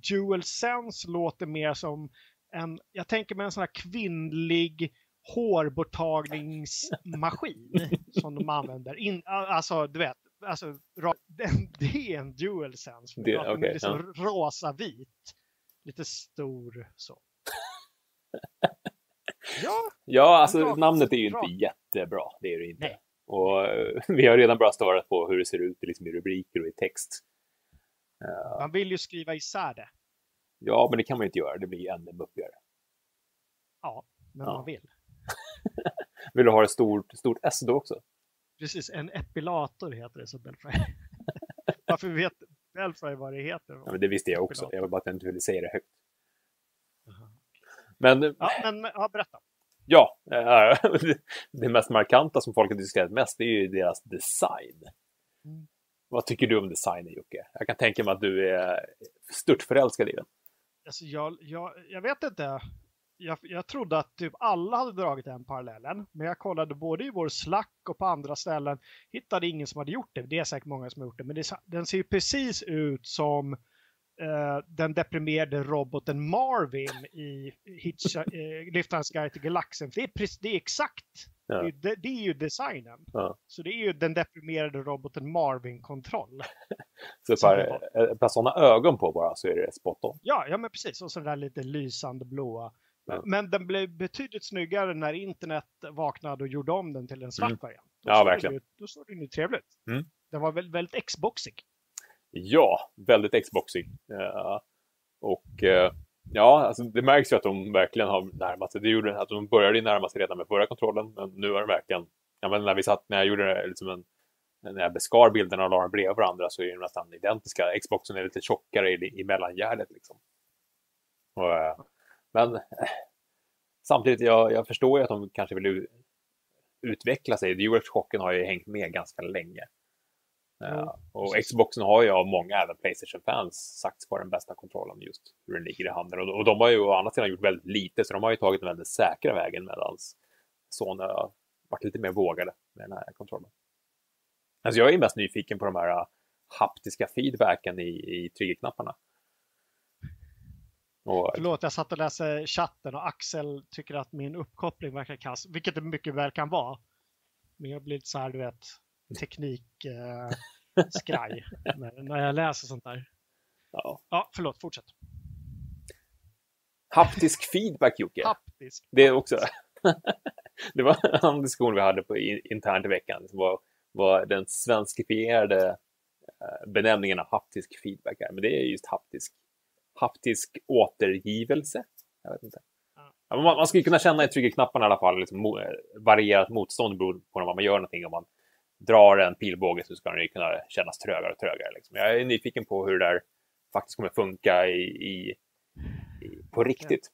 Dual Sense låter mer som en, jag tänker mig en sån här kvinnlig hårborttagningsmaskin som de använder. In, alltså, du vet, alltså, det är en dual sense. Det, okay, är liksom ja. rosa-vit. Lite stor så. ja, ja, alltså namnet är ju inte jättebra. Det är det inte. Nej. Och uh, vi har redan börjat störa på hur det ser ut liksom, i rubriker och i text. Man vill ju skriva isär det. Ja, men det kan man ju inte göra. Det blir ännu muppigare. Ja, men ja. man vill. vill du ha ett stort, stort S då också? Precis, en epilator heter det som Belfry. Varför vet Belfry vad det heter? Ja, men det visste jag också. Jag var bara att jag inte ville säga det högt. Men, ja, men ja, berätta. Ja, äh, det mest markanta som folk har diskuterat mest är ju deras design. Mm. Vad tycker du om designen Jocke? Jag kan tänka mig att du är stört förälskad i den. Alltså, jag, jag, jag vet inte jag, jag trodde att typ alla hade dragit den parallellen. Men jag kollade både i vår Slack och på andra ställen. Hittade ingen som hade gjort det. Det är säkert många som har gjort det. Men det, den ser ju precis ut som uh, den deprimerade roboten Marvin i Hitch, uh, Liftarens guide till galaxen. det, är, det är exakt. Ja. Det, det, är ju designen. Ja. Så det är ju den deprimerade roboten Marvin-kontroll. så bara, ett par sådana ögon på bara så är det spot on. Ja, ja men precis. Och så där lite lysande blåa men den blev betydligt snyggare när internet vaknade och gjorde om den till en svart mm. variant. Då ja, verkligen. Det, då såg den ju trevligt. Mm. Den var väldigt, väldigt Xboxig. Ja, väldigt Xboxig. Uh, eh, och uh, ja, alltså, det märks ju att de verkligen har närmat sig. Det gjorde att de började närma sig redan med förra kontrollen, men nu är de verkligen, ja, men när vi satt, när jag gjorde det, liksom en, när jag beskar bilderna och la dem bredvid varandra så är de nästan identiska. Xboxen är lite tjockare i, i mellangärdet liksom. Och, uh, men eh, samtidigt, jag, jag förstår ju att de kanske vill utveckla sig. DualShocken har ju hängt med ganska länge. Mm. Och Xboxen har ju av många, även Playstation-fans, sagts vara den bästa kontrollen just hur den ligger i handen. Och, och de har ju å andra sidan gjort väldigt lite, så de har ju tagit den väldigt säkra vägen medan Sony har varit lite mer vågade med den här kontrollen. Alltså jag är mest nyfiken på de här haptiska feedbacken i, i triggerknapparna. Och... Förlåt, jag satt och läste chatten och Axel tycker att min uppkoppling verkar kass, vilket det mycket väl kan vara. Men jag blir lite så här, du vet, teknik-skraj eh, när jag läser sånt där. Ja. ja, förlåt, fortsätt. Haptisk feedback, Jocke. Haptisk. Det är också. det var en diskussion vi hade på internt i veckan. Som var, var den svenskifierade eh, benämningen av haptisk feedback är. Men det är just haptisk haptisk återgivelse. Jag vet inte. Ja, man, man skulle kunna känna i triggerknapparna i alla fall liksom, varierat motstånd beroende på vad man gör någonting. Om man drar en pilbåge så ska den kunna kännas trögare och trögare. Liksom. Jag är nyfiken på hur det där faktiskt kommer funka i, i, i på riktigt.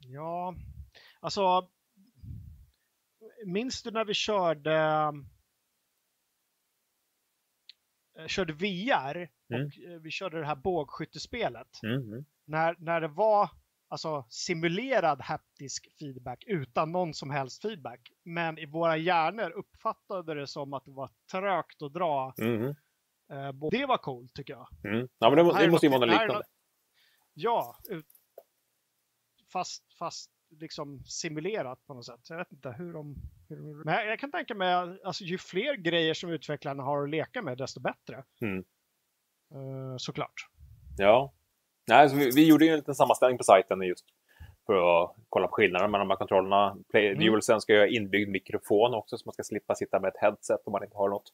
Ja, alltså. Minns du när vi körde Eh, körde VR mm. och mm. vi körde det här bågskyttespelet. Mm. När, när det var alltså, simulerad haptisk feedback utan någon som helst feedback. Men i våra hjärnor uppfattade det som att det var trögt att dra. Mm. Eh, det var coolt tycker jag. Mm. Ja, men det, det måste ju vara något liknande. Ja, fast, fast liksom simulerat på något sätt. Jag vet inte hur de... Hur, men jag, kan tänka mig att alltså, ju fler grejer som utvecklarna har att leka med, desto bättre. Mm. Uh, såklart. Ja. Nej, alltså, vi, vi, gjorde ju en liten sammanställning på sajten just för att kolla på skillnaderna mellan de här kontrollerna. Play, mm. DualSense ska ju ha inbyggd mikrofon också så man ska slippa sitta med ett headset om man inte har något.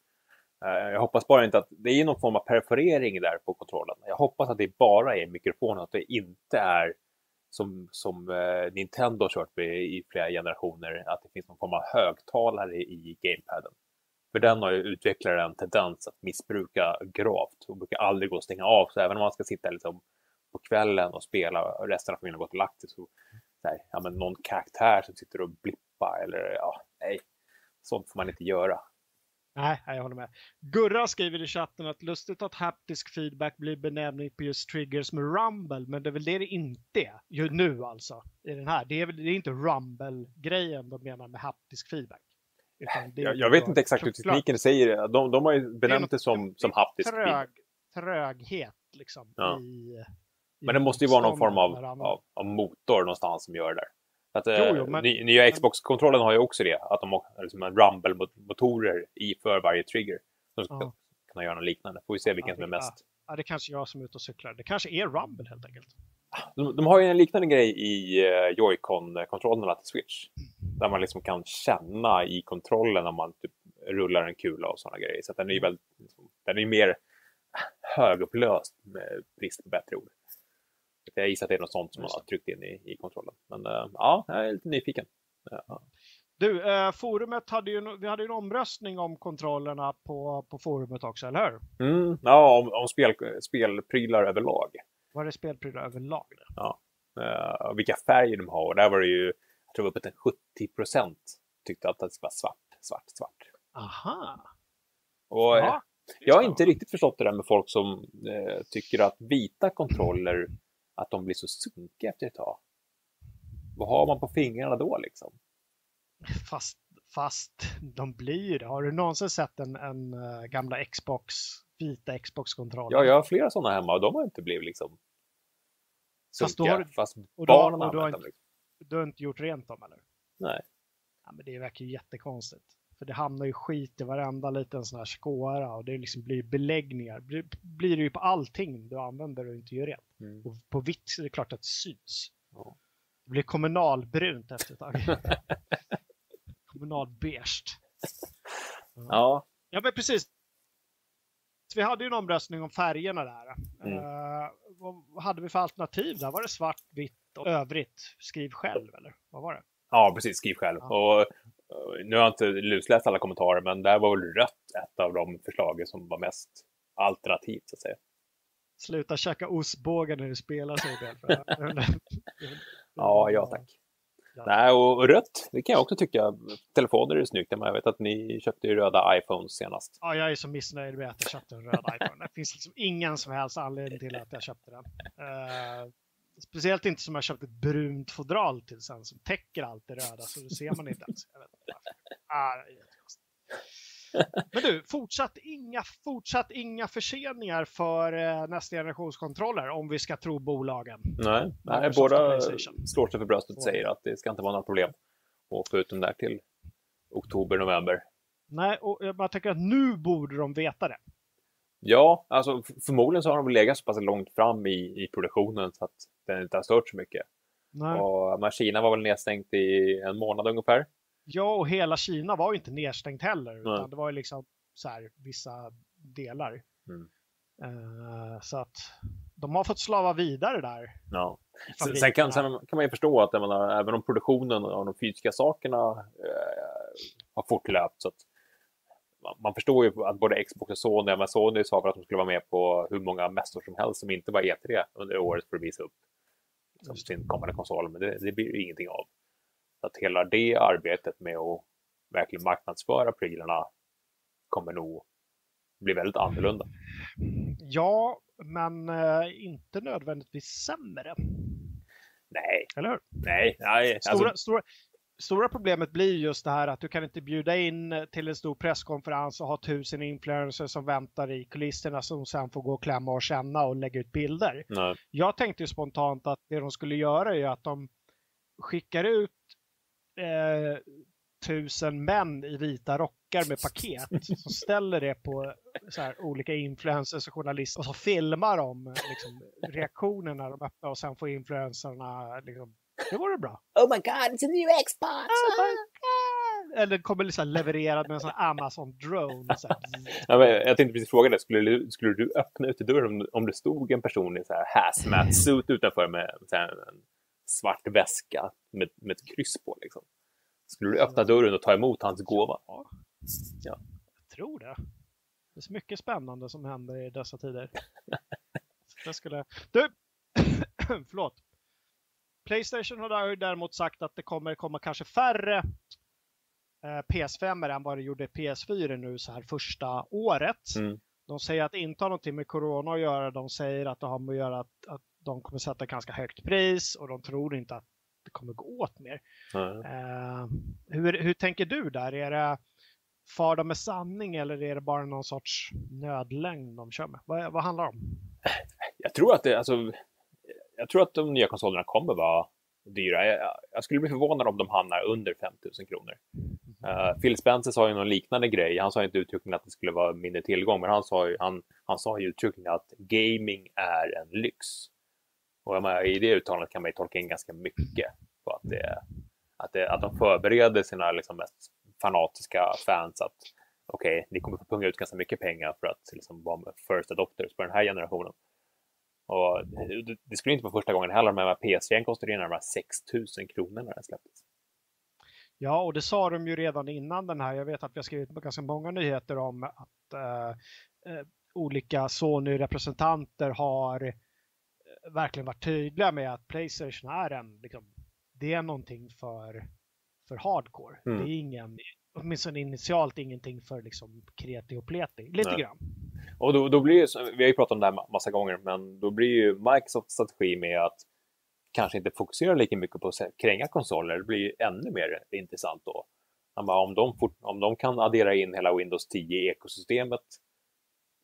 Uh, jag hoppas bara inte att det är någon form av perforering där på kontrollen. Jag hoppas att det bara är mikrofonen, att det inte är som, som eh, Nintendo har kört med i flera generationer, att det finns någon form av högtalare i gamepaden. För den har ju utvecklat en tendens att missbruka gravt och brukar aldrig gå att stänga av. Så även om man ska sitta liksom på kvällen och spela och resten av familjen har gått och lagt sig så, här, ja, men någon karaktär som sitter och blippar eller ja, nej, sånt får man inte göra. Nej, jag håller med. Gurra skriver i chatten att lustigt att haptisk feedback blir benämning på just triggers med rumble, men det är väl det det inte är ju nu alltså. I den här. Det är, väl, det är inte rumble-grejen de menar med haptisk feedback. Jag, jag, vet inte exakt hur tekniken säger. De, de har ju benämnt det, som, som haptisk trög, feedback. Tröghet liksom. Ja. I men det måste ju vara någon form av, av, av, motor någonstans som gör det där. Att, jo, jo, eh, men, nya Xbox-kontrollen har ju också det, att de har liksom rumble-motorer i för varje trigger. Som ska ja. kunna göra något liknande. Får vi se vilken ja, som är mest. Ja, det är kanske jag som är ute och cyklar. Det kanske är rumble helt enkelt. De, de har ju en liknande grej i uh, Joy-Con-kontrollerna till Switch. Där man liksom kan känna i kontrollen när man typ rullar en kula och sådana grejer. Så den är ju väldigt, liksom, den är mer högupplöst med brist på bättre ord. Jag gissar att det är något sånt som man har tryckt in i, i kontrollen. Men uh, ja, jag är lite nyfiken. Ja. Du, eh, forumet hade ju, vi hade ju en omröstning om kontrollerna på, på forumet också, eller hur? Mm, ja, om, om spel, spelprylar överlag. Var det spelprylar överlag? Det? Ja. Uh, vilka färger de har. Och där var det ju, jag tror upp 70 procent tyckte att det skulle vara svart, svart, svart. Aha. Och ja, jag har inte riktigt förstått det där med folk som eh, tycker att vita kontroller att de blir så sunkiga efter ett tag. Vad har man på fingrarna då liksom? Fast, fast de blir. Har du någonsin sett en, en uh, gamla Xbox, vita Xbox-kontroller? Ja, jag har flera sådana hemma och de har inte blivit liksom sunkiga. Fast, har, barnen har inte, liksom. du har inte gjort rent dem eller? Nej. Ja, men det verkar ju jättekonstigt. För det hamnar ju skit i varenda liten sån här skåra och det liksom blir beläggningar. Blir, blir det ju på allting du använder och inte gör rent. Mm. Och på vitt är det klart att det syns. Ja. Det blir kommunalbrunt efter ett tag. Kommunalbeige. Ja. Ja, men precis. vi hade ju en omröstning om färgerna där. Mm. Uh, vad hade vi för alternativ där? Var det svart, vitt och övrigt? Skriv själv, eller vad var det? Ja, precis. Skriv själv. Ja. Och nu har jag inte lusläst alla kommentarer, men där var väl rött ett av de förslagen som var mest alternativt, så att säga. Sluta käka ostbågar när du spelar, säger Bell. ja, ja tack. Ja. Nej, och rött, det kan jag också tycka. Telefoner är snyggt. Jag vet att ni köpte ju röda iPhones senast. Ja, jag är så missnöjd med att jag köpte en röd iPhone. Det finns liksom ingen som helst anledning till att jag köpte den. Uh, Speciellt inte som jag köpt ett brunt fodral till sen som täcker allt det röda så det ser man inte ens. Jag vet inte ah, Men du, fortsatt inga, fortsatt inga förseningar för eh, nästa generations kontroller om vi ska tro bolagen. Nej, nej båda slår sig för bröstet och säger att det ska inte vara några problem att få ut dem där till oktober, november. Nej, och jag tänker att nu borde de veta det. Ja, alltså förmodligen så har de legat så pass långt fram i, i produktionen så att den inte har stört så mycket. Nej. Och, Kina var väl nedstängt i en månad ungefär. Ja, och hela Kina var ju inte nedstängt heller, utan Nej. det var ju liksom så här, vissa delar. Mm. Uh, så att de har fått slava vidare där. Ja. Sen, sen, kan, sen kan man ju förstå att menar, även om produktionen av de fysiska sakerna uh, har fortlöpt så att man förstår ju att både Xbox och Sony, men Sony sa väl att de skulle vara med på hur många mässor som helst som inte var E3 under året för att visa upp som sin kommande konsol, men det, det blir ingenting av. Att hela det arbetet med att verkligen marknadsföra prylarna kommer nog bli väldigt annorlunda. Ja, men äh, inte nödvändigtvis sämre. Nej. Eller hur? Nej. nej stora, alltså... stora, stora problemet blir just det här att du kan inte bjuda in till en stor presskonferens och ha tusen influencers som väntar i kulisserna som sen får gå och klämma och känna och lägga ut bilder. Nej. Jag tänkte spontant att det de skulle göra är att de skickar ut eh, tusen män i vita rockar med paket som ställer det på så här, olika influencers och journalister och så filmar de liksom, reaktionerna när de öppnar och sen får influencerna liksom, det vore bra. Oh my god, it's a new Xbox! Oh Eller kommer liksom levererad med en sån Amazon-drone. Ja, men jag tänkte precis fråga dig, skulle du, skulle du öppna dörren om, om det stod en person i så här hazmat-suit utanför med så här, en svart väska med, med ett kryss på? Liksom? Skulle du öppna dörren och ta emot hans gåva? Ja, Ja. jag tror det. Det är så mycket spännande som händer i dessa tider. Det skulle... Du! Förlåt. Playstation har däremot sagt att det kommer komma kanske färre eh, PS5 än vad det gjorde PS4 nu så här första året. Mm. De säger att det inte har någonting med Corona att göra. De säger att det har med att göra att, att de kommer sätta ganska högt pris och de tror inte att det kommer gå åt mer. Eh, hur, hur tänker du där? Är det far de med sanning eller är det bara någon sorts nödlängd de kör med? Vad, vad handlar det om? Jag tror att det, alltså, jag tror att de nya konsolerna kommer vara dyra. Jag, jag skulle bli förvånad om de hamnar under 5000 kronor. Uh, Phil Spencer sa ju någon liknande grej. Han sa inte uttryckligen att det skulle vara mindre tillgång, men han sa ju, han, han sa ju uttryckligen att gaming är en lyx. Och menar, i det uttalandet kan man ju tolka in ganska mycket på att, det, att, det, att de förbereder sina liksom, mest fanatiska fans att okej, okay, ni kommer få punga ut ganska mycket pengar för att liksom, vara med first adopters på den här generationen. Och det, det skulle inte vara första gången heller, men PS3 kostade ju närmare 6 000 kronor när den släpptes. Ja, och det sa de ju redan innan den här. Jag vet att vi har skrivit ganska många nyheter om att eh, eh, olika Sony-representanter har eh, verkligen varit tydliga med att Playstation är en, liksom, det är någonting för, för hardcore. Mm. Det är ingen, åtminstone initialt ingenting för liksom kreti och pleti. Lite Nej. grann. Och då, då blir ju, vi har ju pratat om det här massa gånger, men då blir ju Microsofts strategi med att kanske inte fokusera lika mycket på att kränga konsoler, det blir ju ännu mer intressant då. Han bara, Om de, fort, om de kan addera in hela Windows 10 i ekosystemet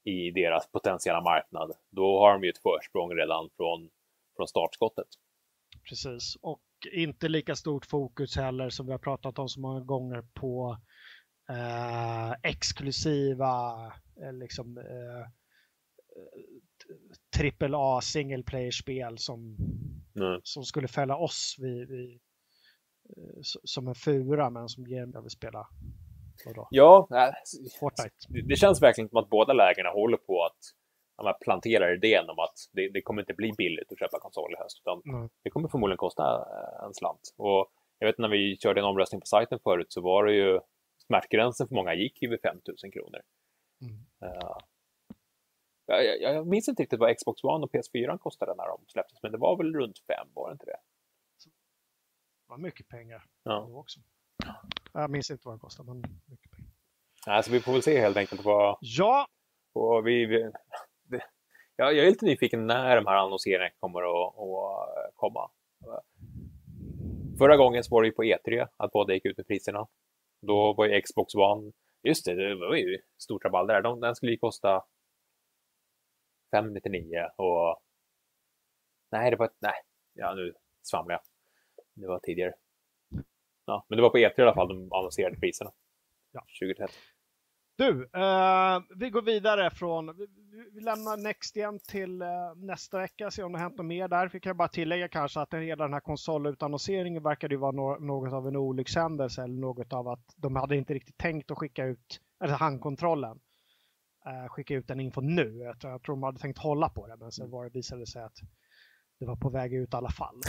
i deras potentiella marknad, då har de ju ett försprång redan från, från startskottet. Precis, och inte lika stort fokus heller som vi har pratat om så många gånger på eh, exklusiva eh, liksom eh, trippel A single player-spel som, Mm. som skulle fälla oss vid, vid, eh, som en fura men som ger jag vill spela vadå? Ja, äh, Fortnite. det, det känns verkligen som att båda lägena håller på att ja, men planterar idén om att det, det kommer inte bli billigt att köpa konsol i höst, utan Mm. det kommer förmodligen kosta eh, en slant. Och jag vet när vi körde en omröstning på sajten förut så var det ju smärtgränsen för många gick ju vid 5000 kronor. Mm. Eh, jag, jag, jag minns inte riktigt vad Xbox One och PS4 kostade när de släpptes, men det var väl runt fem, var det inte det? Det var mycket pengar Ja. då också. Jag minns inte vad det kostade, men mycket pengar. Alltså, vi får väl se helt enkelt vad, Ja, Och vi, vi, det, jag, jag är lite nyfiken när de här annonseringarna kommer att, att komma. Förra gången så var det ju på E3 att båda gick ut med priserna. Då var ju Xbox One, just det, det var ju stort rabalder där. De, den skulle ju kosta 599 och nej, det var, nej, ja nu svamlar jag. Det var tidigare. Ja, men det var på E3 i alla fall de annonserade priserna. Ja. 2030. Du, eh, vi går vidare från, vi, vi- lämnar Next igen till eh, nästa vecka, se om det har hänt något mer där. Vi kan bara tillägga kanske att hela den här konsolutannonseringen verkade ju vara no något av en olyckshändelse eller något av att de hade inte riktigt tänkt att skicka ut, eller handkontrollen, eh, skicka ut den info nu. Jag tror, jag tror de hade tänkt hålla på det, men sen var det, visade det sig att det var på väg ut i alla fall.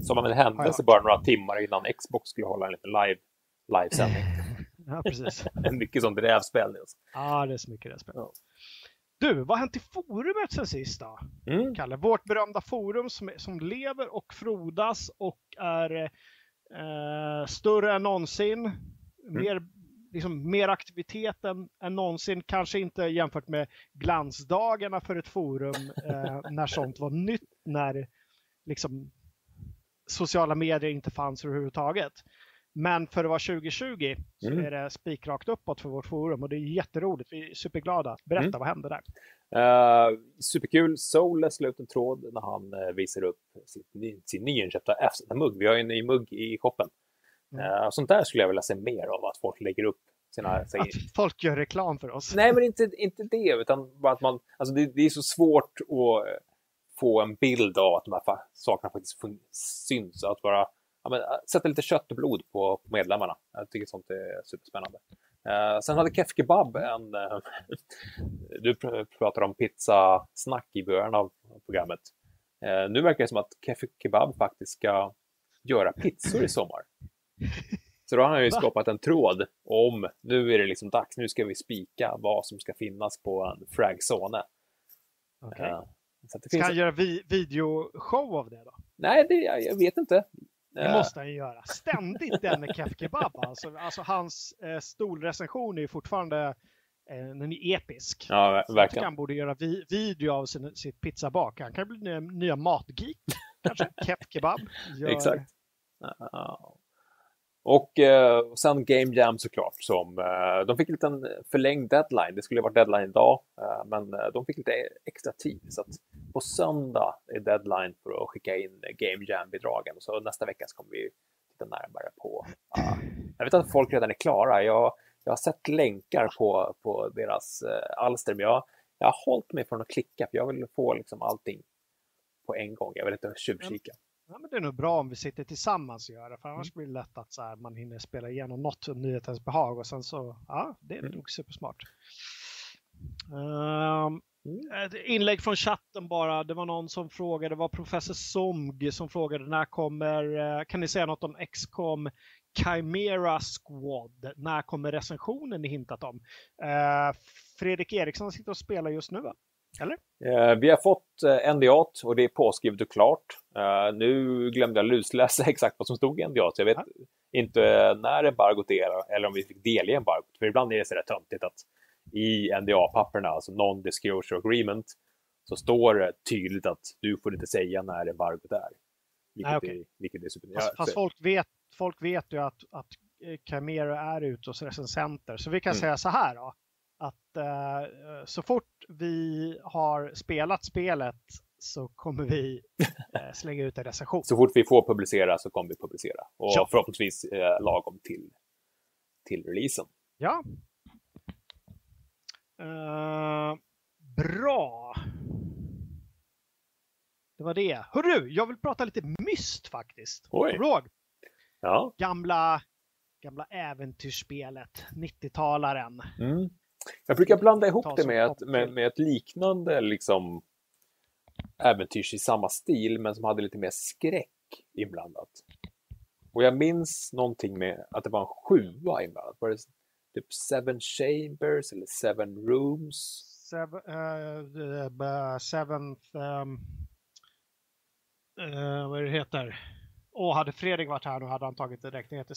Som av en händelse bara några timmar innan Xbox skulle hålla en liten live, livesändning. Ja, precis. Mycket sånt rävspel. Nils. Ja, det är så mycket spelet. Ja. Du, vad har hänt i forumet sen sist då? Mm. Kalle. Vårt berömda forum som, som lever och frodas och är eh, större än någonsin. Mer, liksom, mer aktivitet än, än någonsin. Kanske inte jämfört med glansdagarna för ett forum eh, när sånt var nytt. När liksom, sociala medier inte fanns överhuvudtaget. Men för att vara 2020 så Mm. är det spikrakt uppåt för vårt forum och det är jätteroligt. Vi är superglada. Berätta, Mm. vad hände där? Uh, superkul. Soul la ut en tråd när han uh, visar upp sitt, sin nyinköpta F-mugg. Vi har ju en ny mugg i shoppen. Mm. Uh, sånt där skulle jag vilja se mer av, att folk lägger upp sina... säg- Att folk gör reklam för oss. Nej, men inte, inte det, utan bara att man... Alltså det, det är så svårt att eh, få en bild av att de här sakerna faktiskt syns. Att bara ja, men, äh, sätta lite kött och blod på, på medlemmarna. Jag tycker sånt är superspännande. Eh, sen hade Kef Kebab en... eh, du pr- pratade om pizzasnack i början av programmet. Eh, nu verkar det som att Kef Kebab faktiskt ska göra pizzor i sommar. Så då har han ju Va? skapat en tråd om nu är det liksom dags, nu ska vi spika vad som ska finnas på en fragzone. Eh, så att det Ska finns... han göra vi videoshow av det då? Nej, det, jag, jag vet inte. Det Eh, måste han ju göra. Ständigt den med Kef Kebab. Alltså, alltså hans eh, stolrecension är ju fortfarande eh, den är episk. Ja, ver- Jag tycker verkligen. han borde göra vi video av sin, sitt pizzabak. Han kan bli nya, nya matgeek. Kanske. Kef Kebab. Gör... Exakt. Ja. Och eh, sen Game Jam såklart. Som, eh, de fick en liten förlängd deadline. Det skulle ha varit deadline idag, eh, men de fick lite extra tid. Så på söndag är deadline för att skicka in Game Jam-bidragen. Så nästa vecka så kommer vi titta närmare på... ja. jag vet att folk redan är klara. Jag, jag har sett länkar på, på deras alster, men jag, jag har hållit mig från att klicka, för jag vill få liksom allting på en gång. Jag vill inte tjuvkika. Ja, men det är nog bra om vi sitter tillsammans och gör det. För Mm. annars blir det lätt att så här, man hinner spela igenom något nyhetens behag och sen så, ja, det är Mm. nog supersmart. Um, Mm. ett inlägg från chatten bara. Det var någon som frågade, det var professor Somg som frågade när kommer, eh, kan ni säga något om XCOM Chimera Squad? När kommer recensionen ni hintat om? Eh, Fredrik Eriksson sitter och spelar just nu va? Eh, Vi har fått eh, NDA och det är påskrivet och klart. Eh, Nu glömde jag lusläsa exakt vad som stod i NDA, så jag vet Ja. inte när embargot är eller om vi fick delge embargot. För ibland är det så där töntigt att i NDA-papperna, alltså Non-Disclosure Agreement, så står det tydligt att du får inte säga när embargot är. Vilket, Nej, okej. är, vilket är super... Fast, fast folk, vet, folk vet ju att, att Chimera är ute hos recensenter. Så vi kan Mm. säga så här då. Att eh, så fort vi har spelat spelet så kommer vi eh, slänga ut en recension. Så fort vi får publicera så kommer vi publicera. Och Ja. förhoppningsvis eh, lagom till, till releasen. Ja. Eh, bra. Det var det. Hörru, jag vill prata lite myst faktiskt. Oj. Kommer? Ja. Gamla, gamla äventyrsspelet, 90-talaren. Mm. Jag brukar blanda ihop det med ett, med, med ett liknande liksom, äventyrs i samma stil, men som hade lite mer skräck inblandat. Och jag minns någonting med att det var en sjua inblandat. Var det typ Seven Chambers eller Seven Rooms? Seven, uh, uh, seventh... Um, uh, vad är det heter? Åh, hade Fredrik varit här nu hade han tagit det direkt. Det heter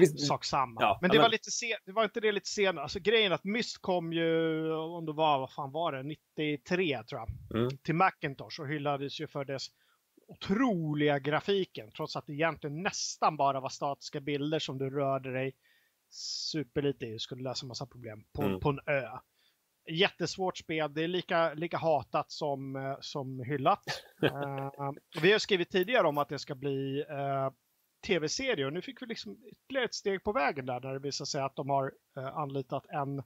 visst- sak samma. Ja, men det men- var lite sen, det var inte det lite senare. Alltså grejen att Myst kom ju, om det var, vad fan var det, 93 tror jag. Mm. Till Macintosh och hyllades ju för dess otroliga grafiken. Trots att det egentligen nästan bara var statiska bilder som du rörde dig superlite i och skulle lösa massa problem på, Mm. på en ö. Jättesvårt spel. Det är lika, lika hatat som, eh, som hyllat. Eh, vi har skrivit tidigare om att det ska bli eh, tv-serie och nu fick vi liksom ytterligare ett steg på vägen där när det visar sig att de har eh, anlitat en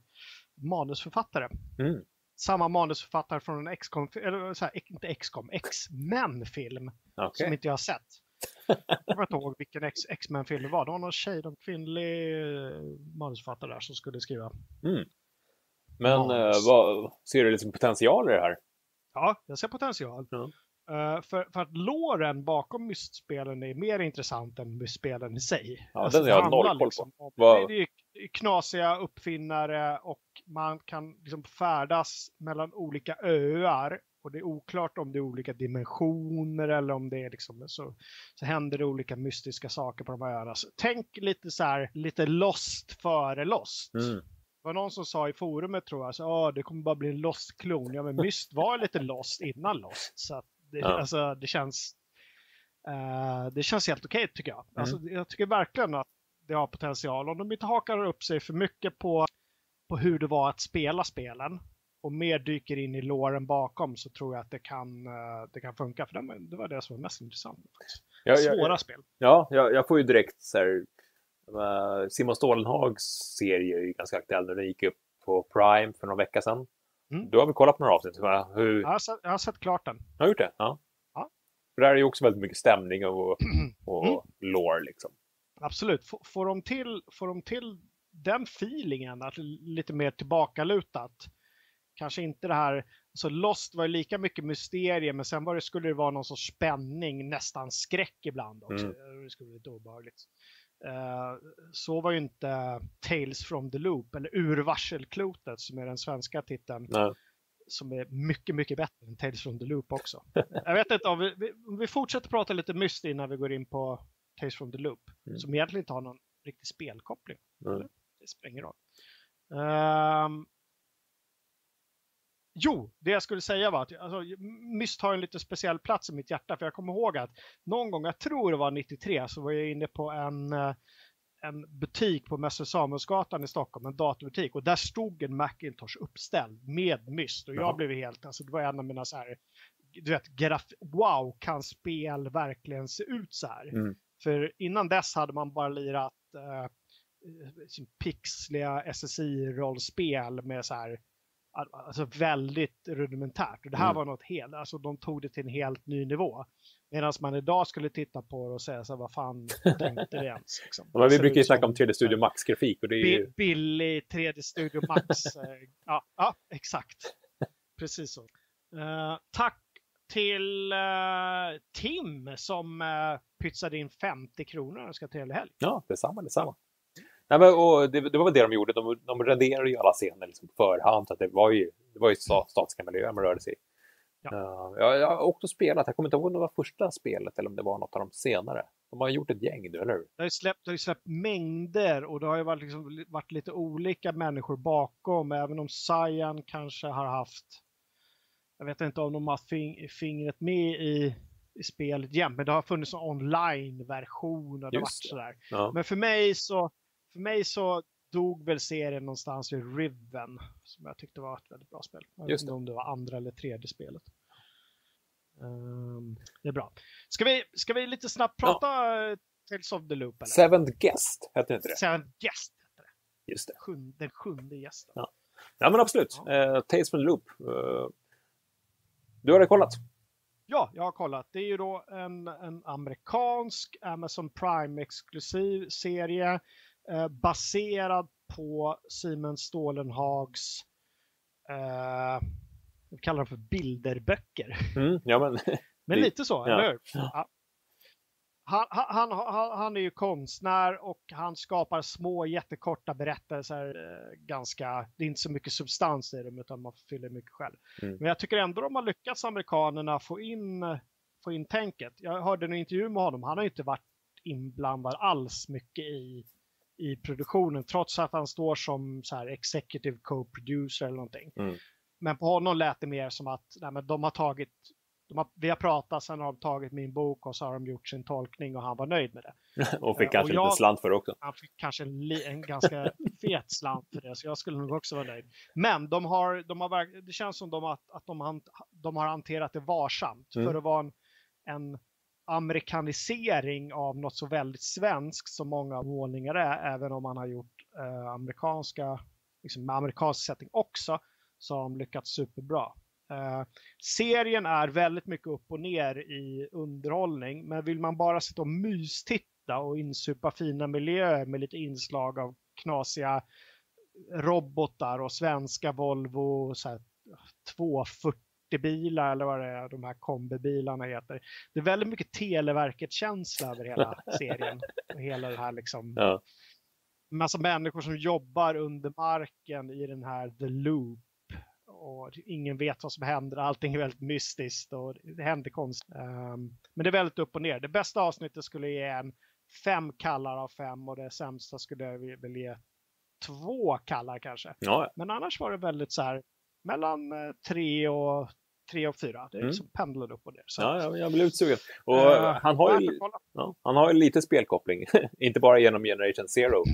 manusförfattare. Mm. Samma manusförfattare från en X-com, eller så här, inte X-com, X-Men-film Okej. som inte jag har sett. Jag kommer inte ihåg vilken X-Men-film det var. Det var någon tjej, någon kvinnlig eh, manusförfattare där som skulle skriva. Men manus. eh, vad, ser du liksom potential i det här? Ja, jag ser potential. Ja. Eh, för, för att låren bakom mystspelen är mer intressant än mystspelen i sig. Ja, Alltså, den har jag det noll koll på. om- Vad- Det är det är knasiga uppfinnare och man kan liksom färdas mellan olika öar. Och det är oklart om det är olika dimensioner eller om det är liksom så, så händer det olika mystiska saker på de här öarna. Så tänk lite så här, lite lost före lost. Mm. Det var någon som sa i forumet tror jag, så, ah, det kommer bara bli en Lost-klon. Ja, men Myst var lite Lost innan Lost. Så att det, Ja. alltså, det känns... Uh, det känns helt okej okay, tycker jag. Mm. Alltså, jag tycker verkligen att det har potential. Om de inte hakar upp sig för mycket på, på hur det var att spela spelen och mer dyker in i låren bakom så tror jag att det kan, uh, det kan funka. För det, det var det som var mest intressant. Ja, Svåra ja, spel. Ja, jag, jag, får ju direkt så här, uh, Simon Stålenhags serie är ju ganska aktuell nu. Den gick upp på Prime för några veckor sedan. Mm. Du har väl kollat på några avsnitt? Hur... Jag, har sett, jag har sett klart den. Jag har gjort det? Ja. ja. För där är ju också väldigt mycket stämning och, och mm. lore liksom. Absolut. Får, får, de till, får de till den feelingen, att lite mer tillbakalutat. Kanske inte det här, alltså Lost var ju lika mycket mysterium men sen var det, skulle det vara någon sorts spänning, nästan skräck ibland också. Mm. Det skulle bli lite obehagligt. Uh, så var ju inte Tales from the Loop, eller Ur varselklotet som är den svenska titeln. Nej. Som är mycket, mycket bättre än Tales from the Loop också. Jag vet inte om vi, om vi fortsätter prata lite myst innan vi går in på Tales from the Loop. Mm. Som egentligen inte har någon riktig spelkoppling. Mm. Det spelar ingen roll. Um, Jo, det jag skulle säga var att alltså, Myst har en lite speciell plats i mitt hjärta. För jag kommer ihåg att någon gång, jag tror det var 93, så var jag inne på en, eh, en butik på Mäster Samuelsgatan i Stockholm, en datorbutik. Och där stod en Macintosh uppställd med Myst. Och jag Jaha. blev helt, alltså det var en av mina så här, du vet, graf wow, kan spel verkligen se ut så här? Mm. För innan dess hade man bara lirat eh, pixliga SSI-rollspel med så här alltså väldigt rudimentärt. Och det här mm. var något helt, alltså de tog det till en helt ny nivå. Medan man idag skulle titta på det och säga så här, vad fan tänkte det ens? Liksom. Ja, vi brukar ju snacka om 3D Studio Max-grafik. Och det är ju... Billig 3D Studio Max. Eh, ja, ja, exakt. Precis så. Uh, tack till uh, Tim som uh, pytsade in 50 kronor och ska trevlig helg. Ja, detsamma, detsamma. Nej, men, och det, det, var väl det de gjorde. De, de renderade ju alla scener liksom på förhand. Så att det var ju, det var ju statiska miljöer man rörde sig i. Ja. Uh, jag, jag har också spelat, jag kommer inte ihåg om det var första spelet eller om det var något av de senare. De har gjort ett gäng nu, eller hur? Det har ju släppt, det har släppt mängder och det har ju varit, liksom, varit lite olika människor bakom. Även om Cyan kanske har haft, jag vet inte om de har fing, fingret med i, i spelet jämt, men det har funnits en online-version och det varit sådär. Ja. Men för mig så för mig så dog väl serien någonstans vid Riven som jag tyckte var ett väldigt bra spel. Jag vet inte om det var andra eller tredje spelet. Um, det är bra. Ska vi, ska vi lite snabbt prata ja. Tales of the Loop? Eller? Seventh Guest, hette inte det? Seventh Guest hette det. Just det. Sjunde, den sjunde gästen. Ja, ja men absolut. Ja. Uh, Tales from the Loop. Uh, du har det kollat? Ja, jag har kollat. Det är ju då en, en amerikansk Amazon Prime-exklusiv serie eh, baserad på Simon Stålenhags eh, vi kallar dem för bilderböcker. Mm, ja, men men lite så, ja. eller hur? Ja. Han, han, han, han, är ju konstnär och han skapar små jättekorta berättelser. Eh, ganska, det är inte så mycket substans i dem utan man fyller mycket själv. Mm. Men jag tycker ändå de har lyckats, amerikanerna, få in, få in tänket. Jag hörde en intervju med honom, han har inte varit inblandad alls mycket i i produktionen trots att han står som så här executive co-producer eller någonting. Mm. Men på honom lät det mer som att nej, men de har tagit, de har, vi har pratat, sen har de tagit min bok och så har de gjort sin tolkning och han var nöjd med det. och fick kanske och jag, lite slant för det också. Han fick kanske en, en ganska fet slant för det, så jag skulle nog också vara nöjd. Men de har, de har, det känns som de att, att de, de har hanterat det varsamt mm. för att vara en, en amerikanisering av något så väldigt svenskt som många målningar är, även om man har gjort eh, amerikanska, liksom med amerikansk setting också, som lyckats superbra. Eh, serien är väldigt mycket upp och ner i underhållning, men vill man bara sitta och mystitta och insupa fina miljöer med lite inslag av knasiga robotar och svenska Volvo så här, 240 bilar eller vad det är, de här kombibilarna heter. Det är väldigt mycket Televerket-känsla över hela serien. Och hela det här liksom. Ja. Massa människor som jobbar under marken i den här The Loop. Och ingen vet vad som händer, allting är väldigt mystiskt och det händer konst. Um, men det är väldigt upp och ner. Det bästa avsnittet skulle ge en fem kallar av fem och det sämsta skulle jag vilja två kallar kanske. Ja. Men annars var det väldigt så här mellan 3 eh, och tre och fyra. Det är Mm. liksom pendlar upp och ner. Så Ja, jag, blir utsugen. Och Eh, han, har ju, ja, han har ju lite spelkoppling, inte bara genom Generation Zero.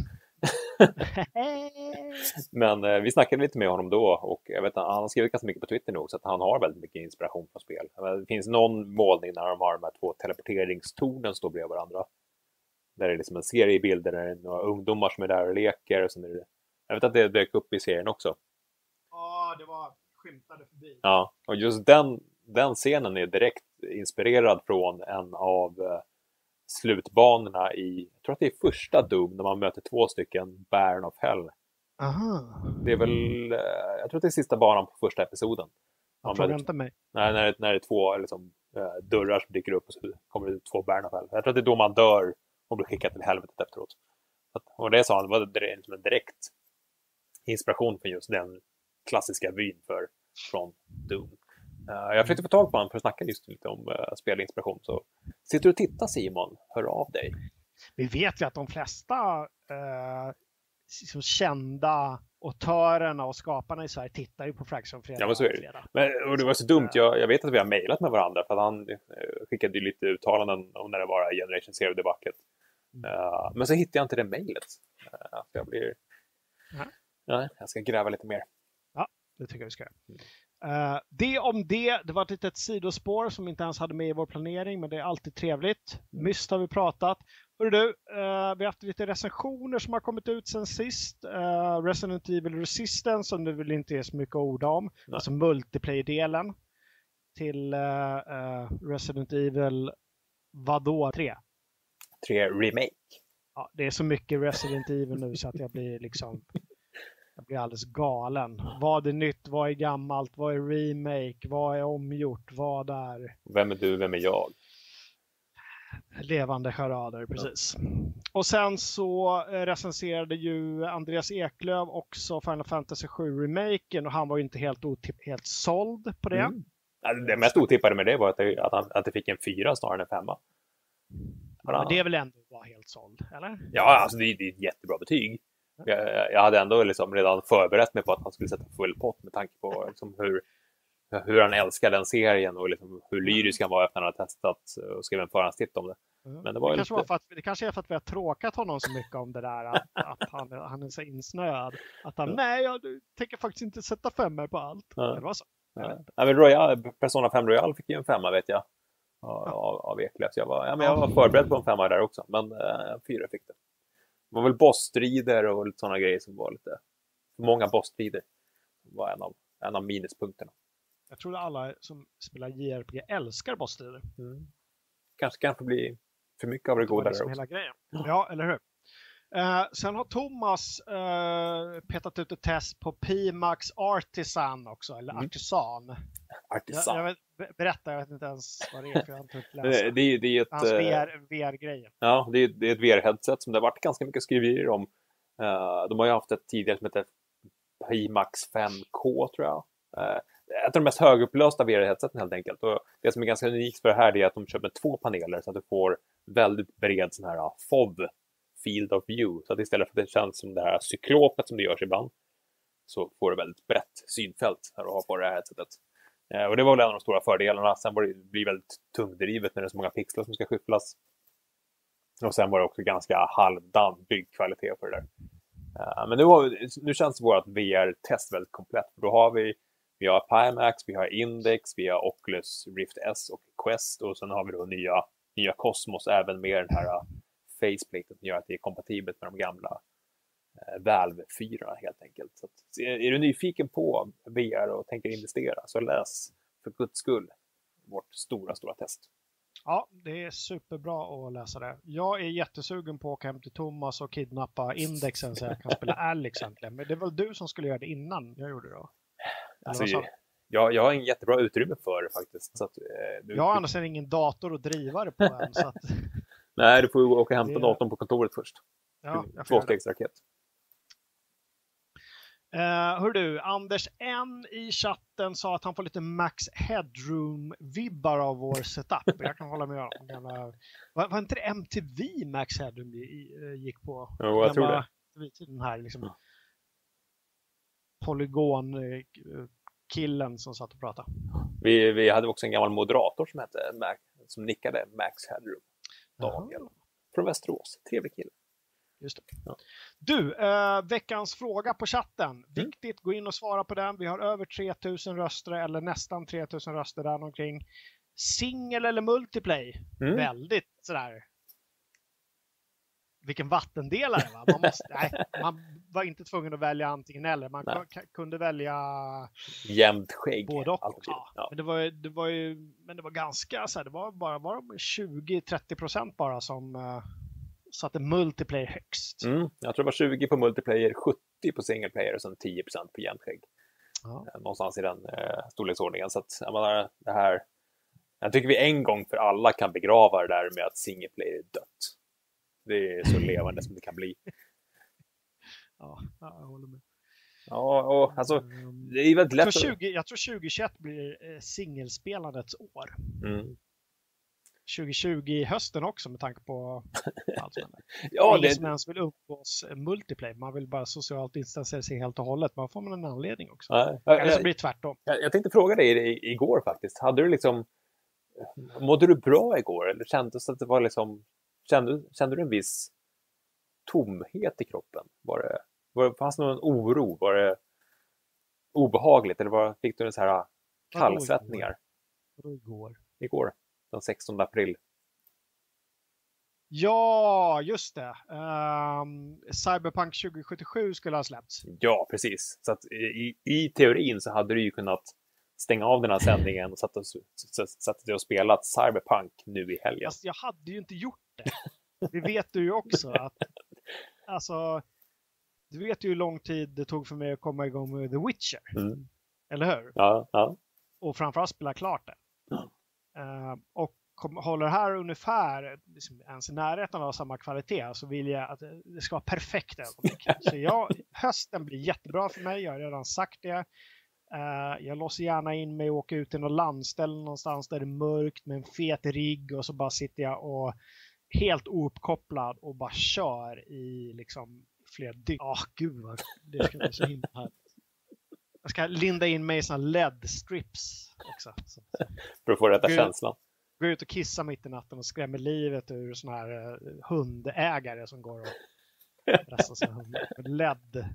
Men eh, vi snackade lite med honom då och jag vet, att han har skrivit ganska mycket på Twitter nu också att han har väldigt mycket inspiration från spel. Det finns någon målning när de har de här två teleporteringstornen står bredvid varandra. Där det är liksom en serie bilder där det är några ungdomar som är där och leker. Och sen är det, jag vet att det dök upp i serien också. Ja, det var skymtade förbi. Ja, och just den, den scenen är direkt inspirerad från en av eh, slutbanorna i, jag tror att det är första Doom, när man möter två stycken Baron of Hell. Aha. Det är väl, eh, jag tror att det är sista banan på första episoden. Man möter, inte mig. när, när, det- när det är två liksom, eh, dörrar som dyker upp och så kommer det två Baron of Hell. Jag tror att det är då man dör och blir skickad till helvetet efteråt. Att, och det sa han, det var liksom en direkt inspiration för just den klassiska vyn för, från Doom. Eh, jag försökte få tag på honom för att snacka just lite om uh, spelinspiration. Så sitter du och tittar Simon, hör av dig. Vi vet ju att de flesta eh, liksom kända autörerna och skaparna i Sverige tittar ju på Fraction Fredag. Ja, men så är det. fredag. Men, och det var så dumt, jag, jag vet att vi har mejlat med varandra för att han eh, skickade ju lite uttalanden om när det var Generation Zero-debaclet. Mm. Eh, men så hittade jag inte det mejlet. Uh, så jag blir... Nej, jag ska gräva lite mer. Det tycker jag vi ska göra. Eh, det om det. Det var ett litet sidospår som inte ens hade med i vår planering, men det är alltid trevligt. Myst har vi pratat. Hörru du, eh, vi har haft lite recensioner som har kommit ut sen sist. Uh, Resident Evil Resistance, som det väl inte är så mycket att orda om. Nej. Alltså multiplayer-delen till Resident Evil vadå 3? Tre remake. Ja, det är så mycket Resident Evil nu så att jag blir liksom jag blir alldeles galen. Vad är nytt? Vad är gammalt? Vad är remake? Vad är omgjort? Vad är Vem är du, vem är jag? levande charader? Precis. Och sen så eh, recenserade ju Andreas Eklöf också Final Fantasy 7 remaken och han var ju inte helt, otipp- helt såld på det. Mm. Ja, Det mest otippade med det var att det, att, han, att det fick en fyra snarare än en femma. Men det är väl ändå att vara helt såld, eller? Ja, alltså det, det är ett jättebra betyg. Jag, jag hade ändå liksom redan förberett mig på att han skulle sätta full pott med tanke på liksom hur, hur han älskar den serien och liksom hur lyrisk han var efter att han hade testat och skrev en förhandstitt om det. Men det var ju kanske lite- var för att, det kanske är för att vi har tråkat honom så mycket om det där att, att han, han är så insnöad. Att han, nej, jag tänker faktiskt inte sätta femmer på allt. Ja. Det var så. Ja. Ja, men Royal, Persona 5 Royal fick ju en femma vet jag. Av, av, av Eklöf. Jag var, ja, men jag var förberedd på en femma där också. Men eh, fyra fick det. Det var väl bossstrider och lite sådana grejer som var lite... Många bossstrider. var en av, en av minuspunkterna. Jag tror att alla som spelar JRPG älskar bossstrider. Mm. Kanske kan få bli för mycket av det Det var goda där liksom hela grejen. Ja, eller hur? Eh, sen har Thomas eh, petat ut ett test på Pimax Artisan också, eller Mm. Artisan. Jag, Artisan. jag vet, be- berätta, jag vet inte ens vad det är, för jag har inte läsa. det, är- det är ett... Hans eh, VR. Ja, det är, det är ett VR-headset som det har varit ganska mycket skriverier om. Eh, de har ju haft ett tidigare som heter Pimax 5K tror jag. Uh, ett av de mest högupplösta VR-headseten helt enkelt. Och det som är ganska unikt för det här är att de kör med två paneler så att du får väldigt bred sån här FOV, Field of View. Så att istället för att det känns som det här cyklopet som det görs ibland så får du väldigt brett synfält när du har på det här headsetet. Eh, och det var väl en av de stora fördelarna. Sen var det, det blir väldigt tungdrivet när det är så många pixlar som ska skyfflas. Och sen var det också ganska halvdan byggkvalitet på det där. Eh, men nu, har, nu känns vårt VR-test väldigt komplett. Då har vi, vi har Pimax, vi har Index, vi har Oculus Rift S och Quest och sen har vi då nya, nya Cosmos även med den här faceplaten gör att det är kompatibelt med de gamla uh, Valve 4 helt enkelt. Så att, är, du nyfiken på VR och tänker investera så läs för guds skull vårt stora, stora test. Ja, det är superbra att läsa det. Jag är jättesugen på att åka hem till Thomas och kidnappa indexen så jag kan spela Alex äntligen. Men det var väl du som skulle göra det innan jag gjorde det då? Alltså, du? jag, jag har en jättebra utrymme för det faktiskt. Så att, eh, du, Jag har annars ingen dator att driva det på än. Så att, Nej, du får ju åka och hämta Det- datorn på kontoret först. ja, det. Tvåstegsraket. Uh, hör du, Anders N i chatten sa att han får lite Max Headroom-vibbar av vår setup. Jag kan hålla med om. Gamla, var, var inte det MTV Max Headroom eh, gick på? Jo, jag tror det. Den här liksom, Ja. polygon-killen som satt och pratade. Vi, vi hade också en gammal moderator som hette Mac, som nickade Max Headroom. Daniel. Jaha. Från Västerås. Trevlig kille. Just. Ja. Du, eh, veckans fråga på chatten. Mm. Viktigt, gå in och svara på den. Vi har över 3000 röster, eller nästan 3000 röster där omkring. Singel eller multiplay? Mm. Väldigt sådär... Vilken vattendelare va? Man, måste, nej, man var inte tvungen att välja antingen eller. Man Nej. kunde välja Jämnt skägg. både och. Alltid. Ja. Ja. Men, det var, det var ju, men det var ganska så här, det var bara var det 20-30 procent bara som uh, satte multiplayer högst. Mm. Jag tror det var 20 på multiplayer, 70 på single player och sen 10% på jämnt skägg. Ja. Eh, Någonstans i den eh, storleksordningen. Så att, jag menar, det här... Jag tycker vi en gång för alla kan begrava det där med att single player är dött. Det är så levande som det kan bli. Ja, ja, jag håller med. Ja, och alltså, Ehm, det är väldigt jag, lätt tror att... 20, jag tror 2021 blir eh, singelspelandets år. Mm. 2020 i hösten också med tanke på allt som. Ja, Ingen det, som ens vill umgås eh, multiplayer. Man vill bara socialt distansera sig helt och hållet. Man får man en anledning också. nej, jag, Eller så jag, blir det tvärtom. jag, jag tänkte fråga dig igår faktiskt. Hade du liksom... Mådde du bra igår eller kändes att det var liksom... Kände, kände du en viss tomhet i kroppen? Var det, var fanns det någon oro? Var det obehagligt eller var, fick du en så här kallsvettningar Vadå igår? igår? Den 16 april. Ja, just det. Ehm, Cyberpunk 2077 skulle ha släppts. Ja, precis. Så att i, i teorin så hade du ju kunnat stänga av den här sändningen och satt, och, satt, och spelat Cyberpunk nu i helgen. Fast jag hade ju inte gjort det. Det vet du ju också. att Alltså, du vet ju hur lång tid det tog för mig att komma igång med The Witcher. Mm. Eller hur? Ja, ja. Och framförallt spela klart det. Ja. Eh, och kom, håller här ungefär liksom, ens i närheten av samma kvalitet så vill jag att det ska vara perfekt ögonblick. Så jag, hösten blir jättebra för mig, jag har redan sagt det. Eh, jag låser gärna in mig och åker ut till något landställe någonstans där det är mörkt med en fet rigg och så bara sitter jag och helt ouppkopplad och bara kör i liksom flera dygn. Ja, gud vad det ska bli så himla härligt. Jag ska linda in mig i såna LED-strips också. Så, För att få rätta känslan. gå ut och kissa mitt i natten och skrämmer livet ur såna här eh, hundägare som går och pressar sina hundar. LED.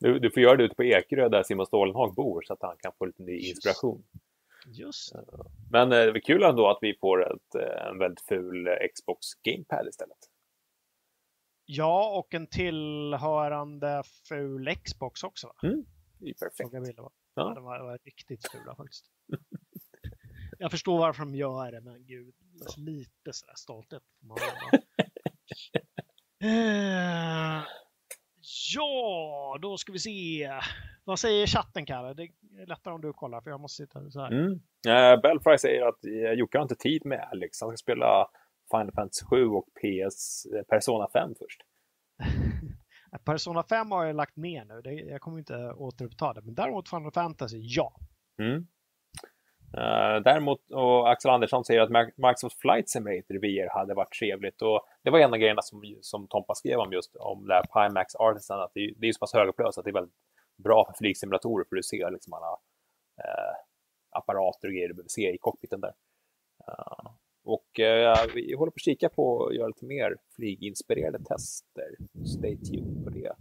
Du, du får göra det ute på Ekerö där Simon Stålenhag bor så att han kan få lite ny inspiration. Just. Men eh, det är kul ändå att vi får ett, eh, en väldigt ful Xbox Gamepad istället. Ja, och en tillhörande ful Xbox också. Va? Det är perfekt. Jag bilder på. Ja. Ja. De var, var riktigt fula faktiskt. jag förstår varför de gör det, men gud, alltså, lite sådär stolthet får man Ja, då ska vi se. Vad säger chatten, Kalle? Det är lättare om du kollar, för jag måste sitta så här. Mm. Eh, Belfry säger att eh, Jocke har inte tid med Alex. Han ska spela Final Fantasy 7 och PS eh, Persona 5 först. Persona 5 har jag lagt ner nu. Det, jag kommer inte återuppta det. Men däremot Final Fantasy, ja. Mm. Eh, däremot, och Axel Andersson säger att Microsoft Flight Simulator VR hade varit trevligt. Och det var en av grejerna som, som Tompa skrev om just om det här Pimax Artisan, att det, det är så pass högupplöst att det är väldigt bra för flygsimulatorer för du ser liksom alla eh, apparater och grejer du behöver se i cockpiten där. Och eh, vi håller på att kika på att göra lite mer flyginspirerade tester. Stay tuned på det.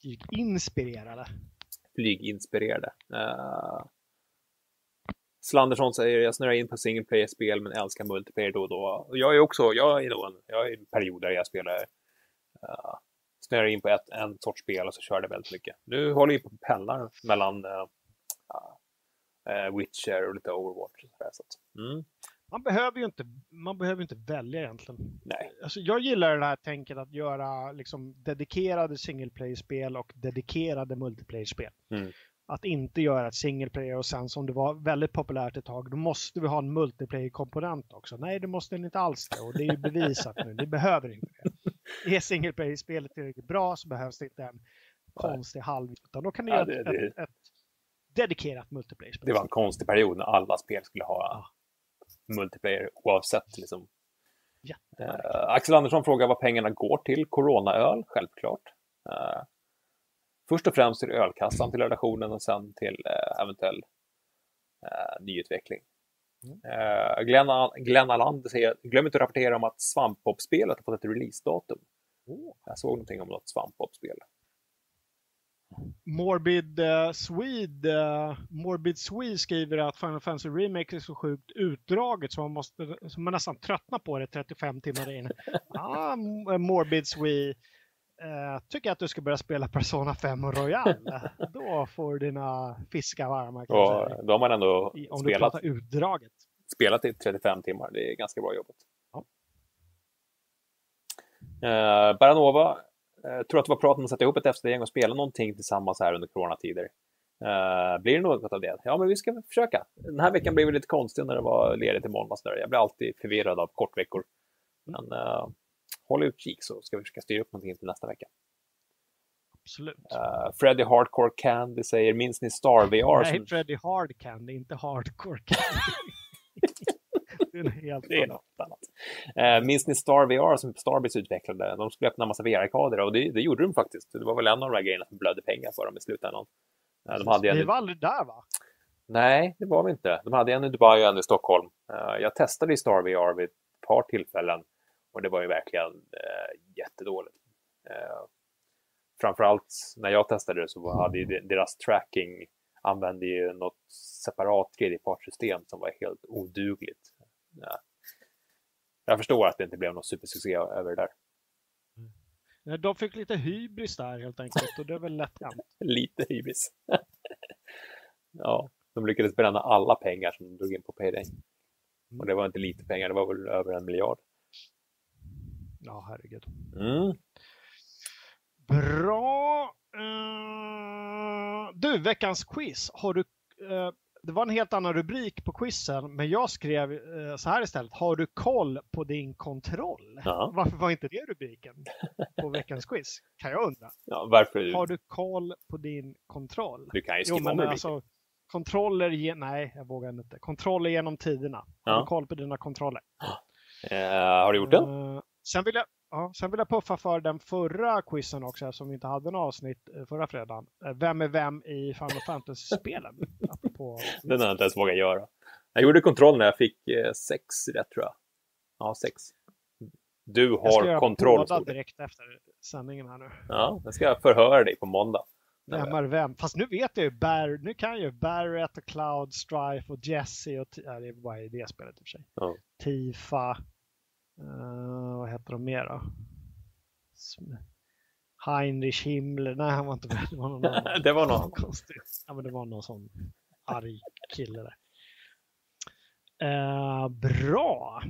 Flyginspirerade. Flyginspirerade. Uh, Slandersson säger jag snurrar in på single player-spel men älskar multiplayer då och då. Och jag är också, jag är, då en, jag är en period där jag spelar uh, snurrar in på ett, en sorts spel och så kör det väldigt mycket. Nu håller vi på och pendlar mellan uh, uh, Witcher och lite Overwatch. Och sådär, så att, mm, Man behöver ju inte, man behöver inte välja egentligen. nej. Alltså, jag gillar det här tänket att göra liksom, dedikerade single player-spel och dedikerade multiplayer-spel. Mm. Att inte göra ett single player och sen som det var väldigt populärt ett tag, då måste vi ha en multiplayer-komponent också. Nej, det måste den inte alls det och det är ju bevisat nu. Det behöver inte det. Är single player-spelet tillräckligt bra så behövs det inte en konstig halv, utan då kan du Ja, göra det- ett, det- ett, ett dedikerat multiplayer-spel. Det var en konstig period när alla spel skulle ha multiplayer oavsett liksom. Eh, Axel Andersson frågar vad pengarna går till. Coronaöl, självklart. Eh, först och främst till ölkassan till redaktionen och sen till eh, eventuell eh, nyutveckling. Mm. Glenn, Glenn Alander säger, glöm inte att rapportera om att Svampbob-spelet har fått ett releasedatum. Oh. Jag såg någonting om något Svampbob-spel. Morbid uh, Swede, uh, Morbid Swede skriver att Final Fantasy Remake är så sjukt utdraget så man, måste, så man nästan tröttnar på det 35 timmar in. ah, Morbid Swede. Uh, tycker att du ska börja spela Persona 5 Royal. Då får dina fiskar varma. Ja, då har man ändå I, om spelat, du utdraget. spelat i 35 timmar. Det är ganska bra jobbat. Ja. Baranova jag eh, tror att det var prat om att sätta ihop ett FCD-gäng och spela någonting tillsammans här under coronatider. Uh, blir det något av det? Ja, men vi ska försöka. Den här veckan blev lite konstig när det var ledigt i måndags. Jag blir alltid förvirrad av kortveckor. Men uh, håll utkik så ska vi försöka styra upp någonting till nästa vecka. Absolut. Uh, Freddy Hardcore Candy säger, minns ni Star VR? Nej, som... Freddy Hard Candy, inte Hardcore Candy. det är, helt det är något annat. Eh, minns ni Star VR som Starbase utvecklade? De skulle öppna en massa VR-arkader och det, det, gjorde de faktiskt. Det var väl en av de här grejerna som blödde pengar för dem i slutändan. Eh, de hade en... Var aldrig där va? Nej, det var vi inte. De hade en i Dubai och en i Stockholm. Eh, jag testade i Star VR vid ett par tillfällen och det var ju verkligen jättedåligt. Framförallt när jag testade det så hade deras tracking använde ju något separat tredjepartssystem som var helt odugligt ja. Jag förstår att det inte blev någon supersuccé över det där. Mm. De fick lite hybris där helt enkelt och det är väl lätt hänt. lite hybris. ja, de lyckades bränna alla pengar som de drog in på Payday. Mm. Och det var inte lite pengar, det var väl över en miljard. Ja, herregud. Mm. Bra. Uh, du, veckans quiz. Har du uh, det var en helt annan rubrik på quizen, men jag skrev eh, så här istället. Har du koll på din kontroll? Ja. Varför var inte det rubriken på veckans quiz? Kan jag undra. Ja, varför? Har du koll på din kontroll? Du kan ju skriva jo, men, om alltså, Kontroller, ge... nej jag vågar inte. Kontroller genom tiderna. Har ja. du koll på dina kontroller? Uh, har du gjort den? Uh, sen vill jag, Ja, sen vill jag puffa för den förra quizen också, eftersom vi inte hade något avsnitt eh, förra fredagen. Eh, vem är vem i Final Fantasy-spelen? den har jag inte ens vågat göra. Jag gjorde kontroll när jag fick eh, sex rätt, tror jag. Ja, sex. Du har kontroll. jag ska göra båda direkt efter sändningen här nu. Ja, jag ska förhöra dig på måndag. Vem är vem? Fast nu vet jag ju, Bar nu kan jag ju Barrett, Cloud, Strife och Jesse och ja, det var i det spelet i och för sig. Ja. Tifa, Uh, vad heter de mer då? Heinrich Himmler. Nej, han var inte med. Det var någon annan. det var någon. Konstig. Ja, men det var någon sån arg kille där. Uh, bra.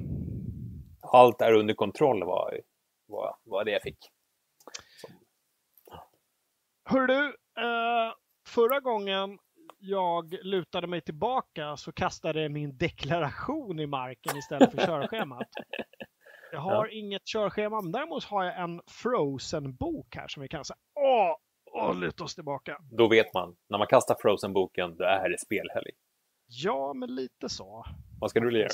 Allt är under kontroll var, var, var det jag fick. Som... Hör du, uh, förra gången jag lutade mig tillbaka så kastade min deklaration i marken istället för körschemat. Jag har ja. inget körschema, men däremot har jag en Frozen-bok här som vi kan säga. Åh, åh, luta oss tillbaka. Då vet man, när man kastar Frozen-boken, då är det spelhelg. Ja, men lite så. Vad ska du göra?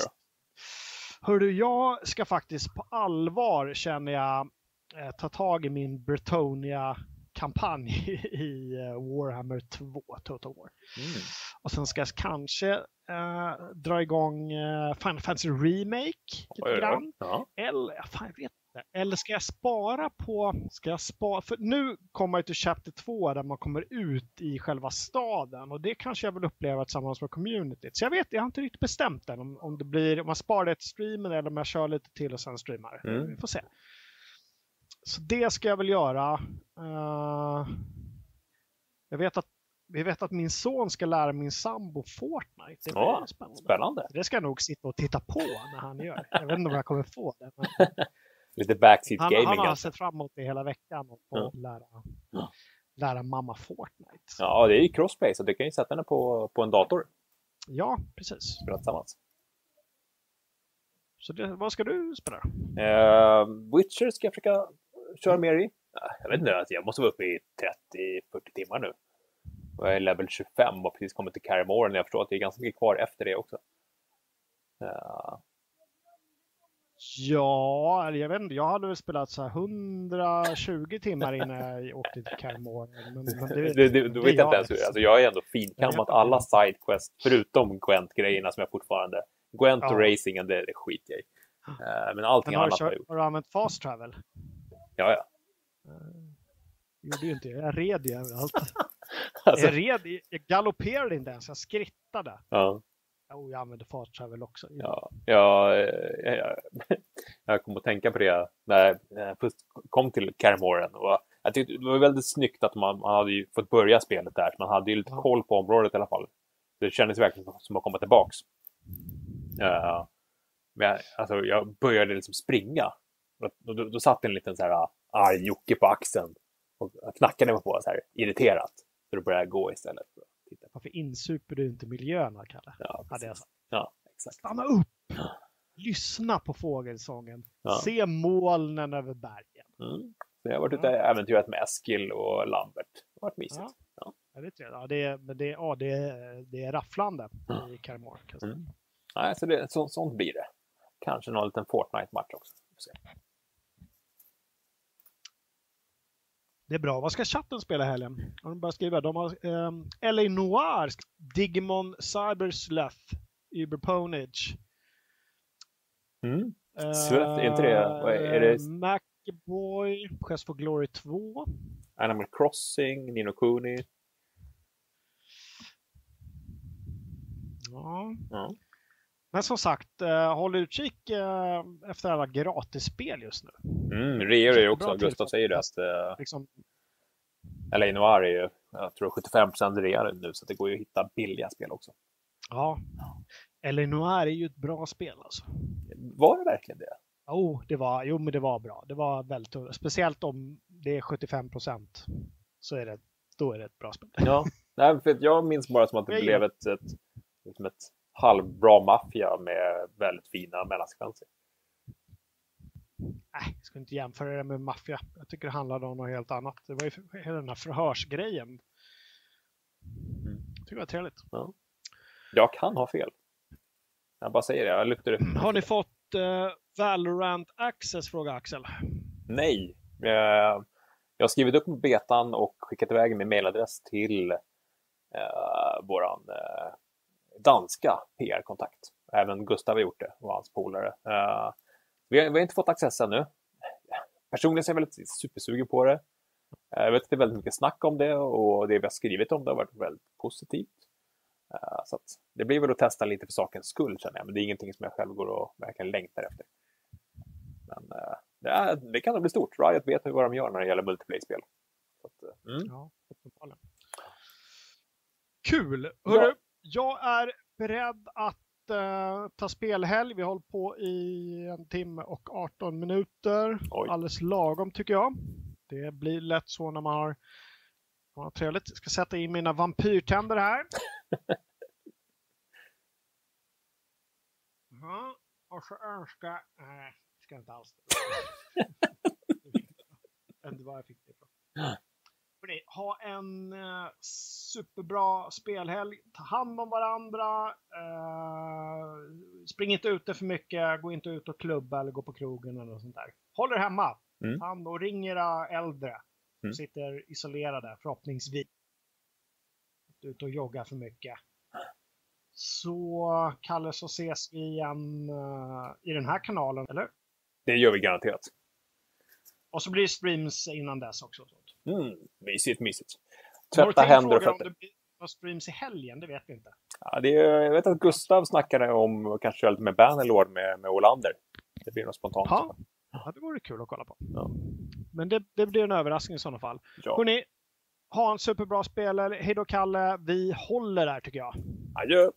Hörru, jag ska faktiskt på allvar, känner jag, eh, ta tag i min Bretonia kampanj i eh, Warhammer 2 Total War. Mm. Och sen ska jag kanske äh, dra igång äh, Final Fantasy Remake lite grann. Ja. Eller, fan, jag vet. Eller ska jag spara på, ska jag spara, för nu kommer jag till Chapter 2 där man kommer ut i själva staden och det kanske jag vill uppleva tillsammans med communityt. Så jag vet, jag har inte riktigt bestämt än om, om det blir, om man sparar det till streamen eller om jag kör lite till och sen streamar. Mm. Vi får se. Så det ska jag väl göra. Uh, jag vet att vi vet att min son ska lära min sambo Fortnite. Det ja, spännande. spännande. Det ska jag nog sitta och titta på när han gör. Jag vet inte om jag kommer få det. Men... Lite backseat han, gaming. Han har sett fram emot det hela veckan och få ja. lära, ja. lära mamma Fortnite. Ja, det är ju crossplay så du kan ju sätta henne på, på en dator. Ja, precis. Spela tillsammans. Så det, vad ska du spela? Uh, Witcher ska jag försöka köra mer i. Jag vet inte, alltså jag måste vara uppe i 30-40 timmar nu. Och jag är level 25 och precis kommit till Carrymore jag förstår att det är ganska mycket kvar efter det också. Uh. Ja, jag vet inte. Jag hade väl spelat så 120 timmar innan jag åkte till Carrymore. Men, men det, det, det, du vet jag inte ens hur. Alltså, jag är ändå finkammat alla sidequests förutom Gwent-grejerna som jag fortfarande Gwent Ja. och racingen, det, det skiter jag i. Eh, men allting Men har, annat har jag gjort. har du använt fast travel? Ja, ja. gjorde ju inte det. Jag red ju överallt. Alltså, Jag red, jag galopperade inte ens, jag skrittade. ja, Jo, jag använde fast travel också. ja, ja, eh, jag, jag kom att tänka på det när jag först kom till jag tyckte det var väldigt snyggt att man, man hade ju fått börja spelet där. Man hade ju lite Ja. koll på området i alla fall. Det kändes verkligen som att komma tillbaks. Eh, men jag, alltså, jag började liksom springa. Då, då, då satt en liten så här ah, arg Jocke på axeln och knackade mig på så här irriterat. Så då började jag gå istället. Varför insuper du inte miljöerna, Kalle? Ja, Hade jag sagt. ja, exakt. Stanna upp! Lyssna på fågelsången. Ja. Se molnen över bergen. Mm. Så jag har varit ute och äventyrat med Eskil och Lambert. Det har varit mysigt. Ja. Ja. Ja, det, är trevligt. ja, det, är, men det, ja, det, är, det är rafflande i Karamor. kan jag säga. Mm. Nej, så det, så, sånt blir det. Kanske någon liten Fortnite-match också. Får se. Det är bra. Vad ska chatten spela i helgen? De börjat skriva? De har um, LA Noir, Digimon Cyber Sleuth, Uberponage. Mm. Sleuth, är inte det- är- är det- Macboy, Quest for Glory 2. Animal Crossing, Nino Kuni. Ja. Ja. Men som sagt, uh, håll utkik uh, efter alla gratisspel just nu. Mm, är det också. Jättebra Gustav säger det att uh, Liksom, LA Noir är ju, jag tror 75 rea nu, så det går ju att hitta billiga spel också. ja. LA Noir är ju ett bra spel alltså. Var det verkligen det? Jo, det var, jo, men det var bra. Det var väldigt. Speciellt om det är 75 procent. Så är det, då är det ett bra spel. Ja. Nej, för jag minns bara som att det blev ett, ett, liksom ett halvbra maffia med väldigt fina mellansekvenser. Nej, jag ska inte jämföra det med maffia. Jag tycker det handlade om något helt annat. Det var ju hela den här förhörsgrejen. Mm. Jag tycker det var trevligt. Jag kan ha fel. Jag bara säger det, jag lyfter upp. Har ni fått eh, Valorant Access? Frågar Axel. Nej. Eh, Jag har skrivit upp betan och skickat iväg min mailadress till eh, våran eh, danska PR-kontakt. Även Gustav har gjort det och hans polare. Eh, vi, har, vi har inte fått access ännu. Personligen så är jag väldigt supersugen på det. Eh, Jag vet att det är väldigt mycket snack om det och det vi har skrivit om det har varit väldigt positivt. Eh, Så det blir väl att testa lite för sakens skull känner jag, men det är ingenting som jag själv går och verkligen längtar efter. Men det, är, det kan nog bli stort. Riot vet vad de gör när det gäller multiplayer-spel. Mm. Ja. Kul! Hörru, jag är beredd att eh, ta spelhelg. Vi har hållit på i en timme och 18 minuter. Oj. Alldeles lagom tycker jag. Det blir lätt så när man har, man har trevligt. Jag ska sätta in mina vampyrtänder här. Ja, och så önska... Nej, ska inte alls. Inte var jag fick det ifrån. Hörrni, ha en eh, superbra spelhelg. Ta hand om varandra. Eh, spring inte ute för mycket. Gå inte ut och klubba eller gå på krogen eller något sånt där. Håll er hemma. Mm. Ta hand och ring era äldre. Som Mm. sitter isolerade förhoppningsvis. Inte Ute och jogga för mycket. Så Kalle så ses vi igen eh, i den här kanalen, eller? Det gör vi garanterat. Och så blir det streams innan dess också. Mm, mysigt, mysigt. Tvätta händer och om fötter. det blir några streams i helgen, det vet vi inte. Ja, det är, jag vet att Gustav snackade om att kanske köra lite med Bannerlord med, med Olander. Det blir något spontant. Ja. Ja, det vore kul att kolla på. Ja. Men det, det blir en överraskning i sådana fall. Ja. Hörrni, ha en superbra spelare. Hej då Kalle. Vi håller där tycker jag. Adjö!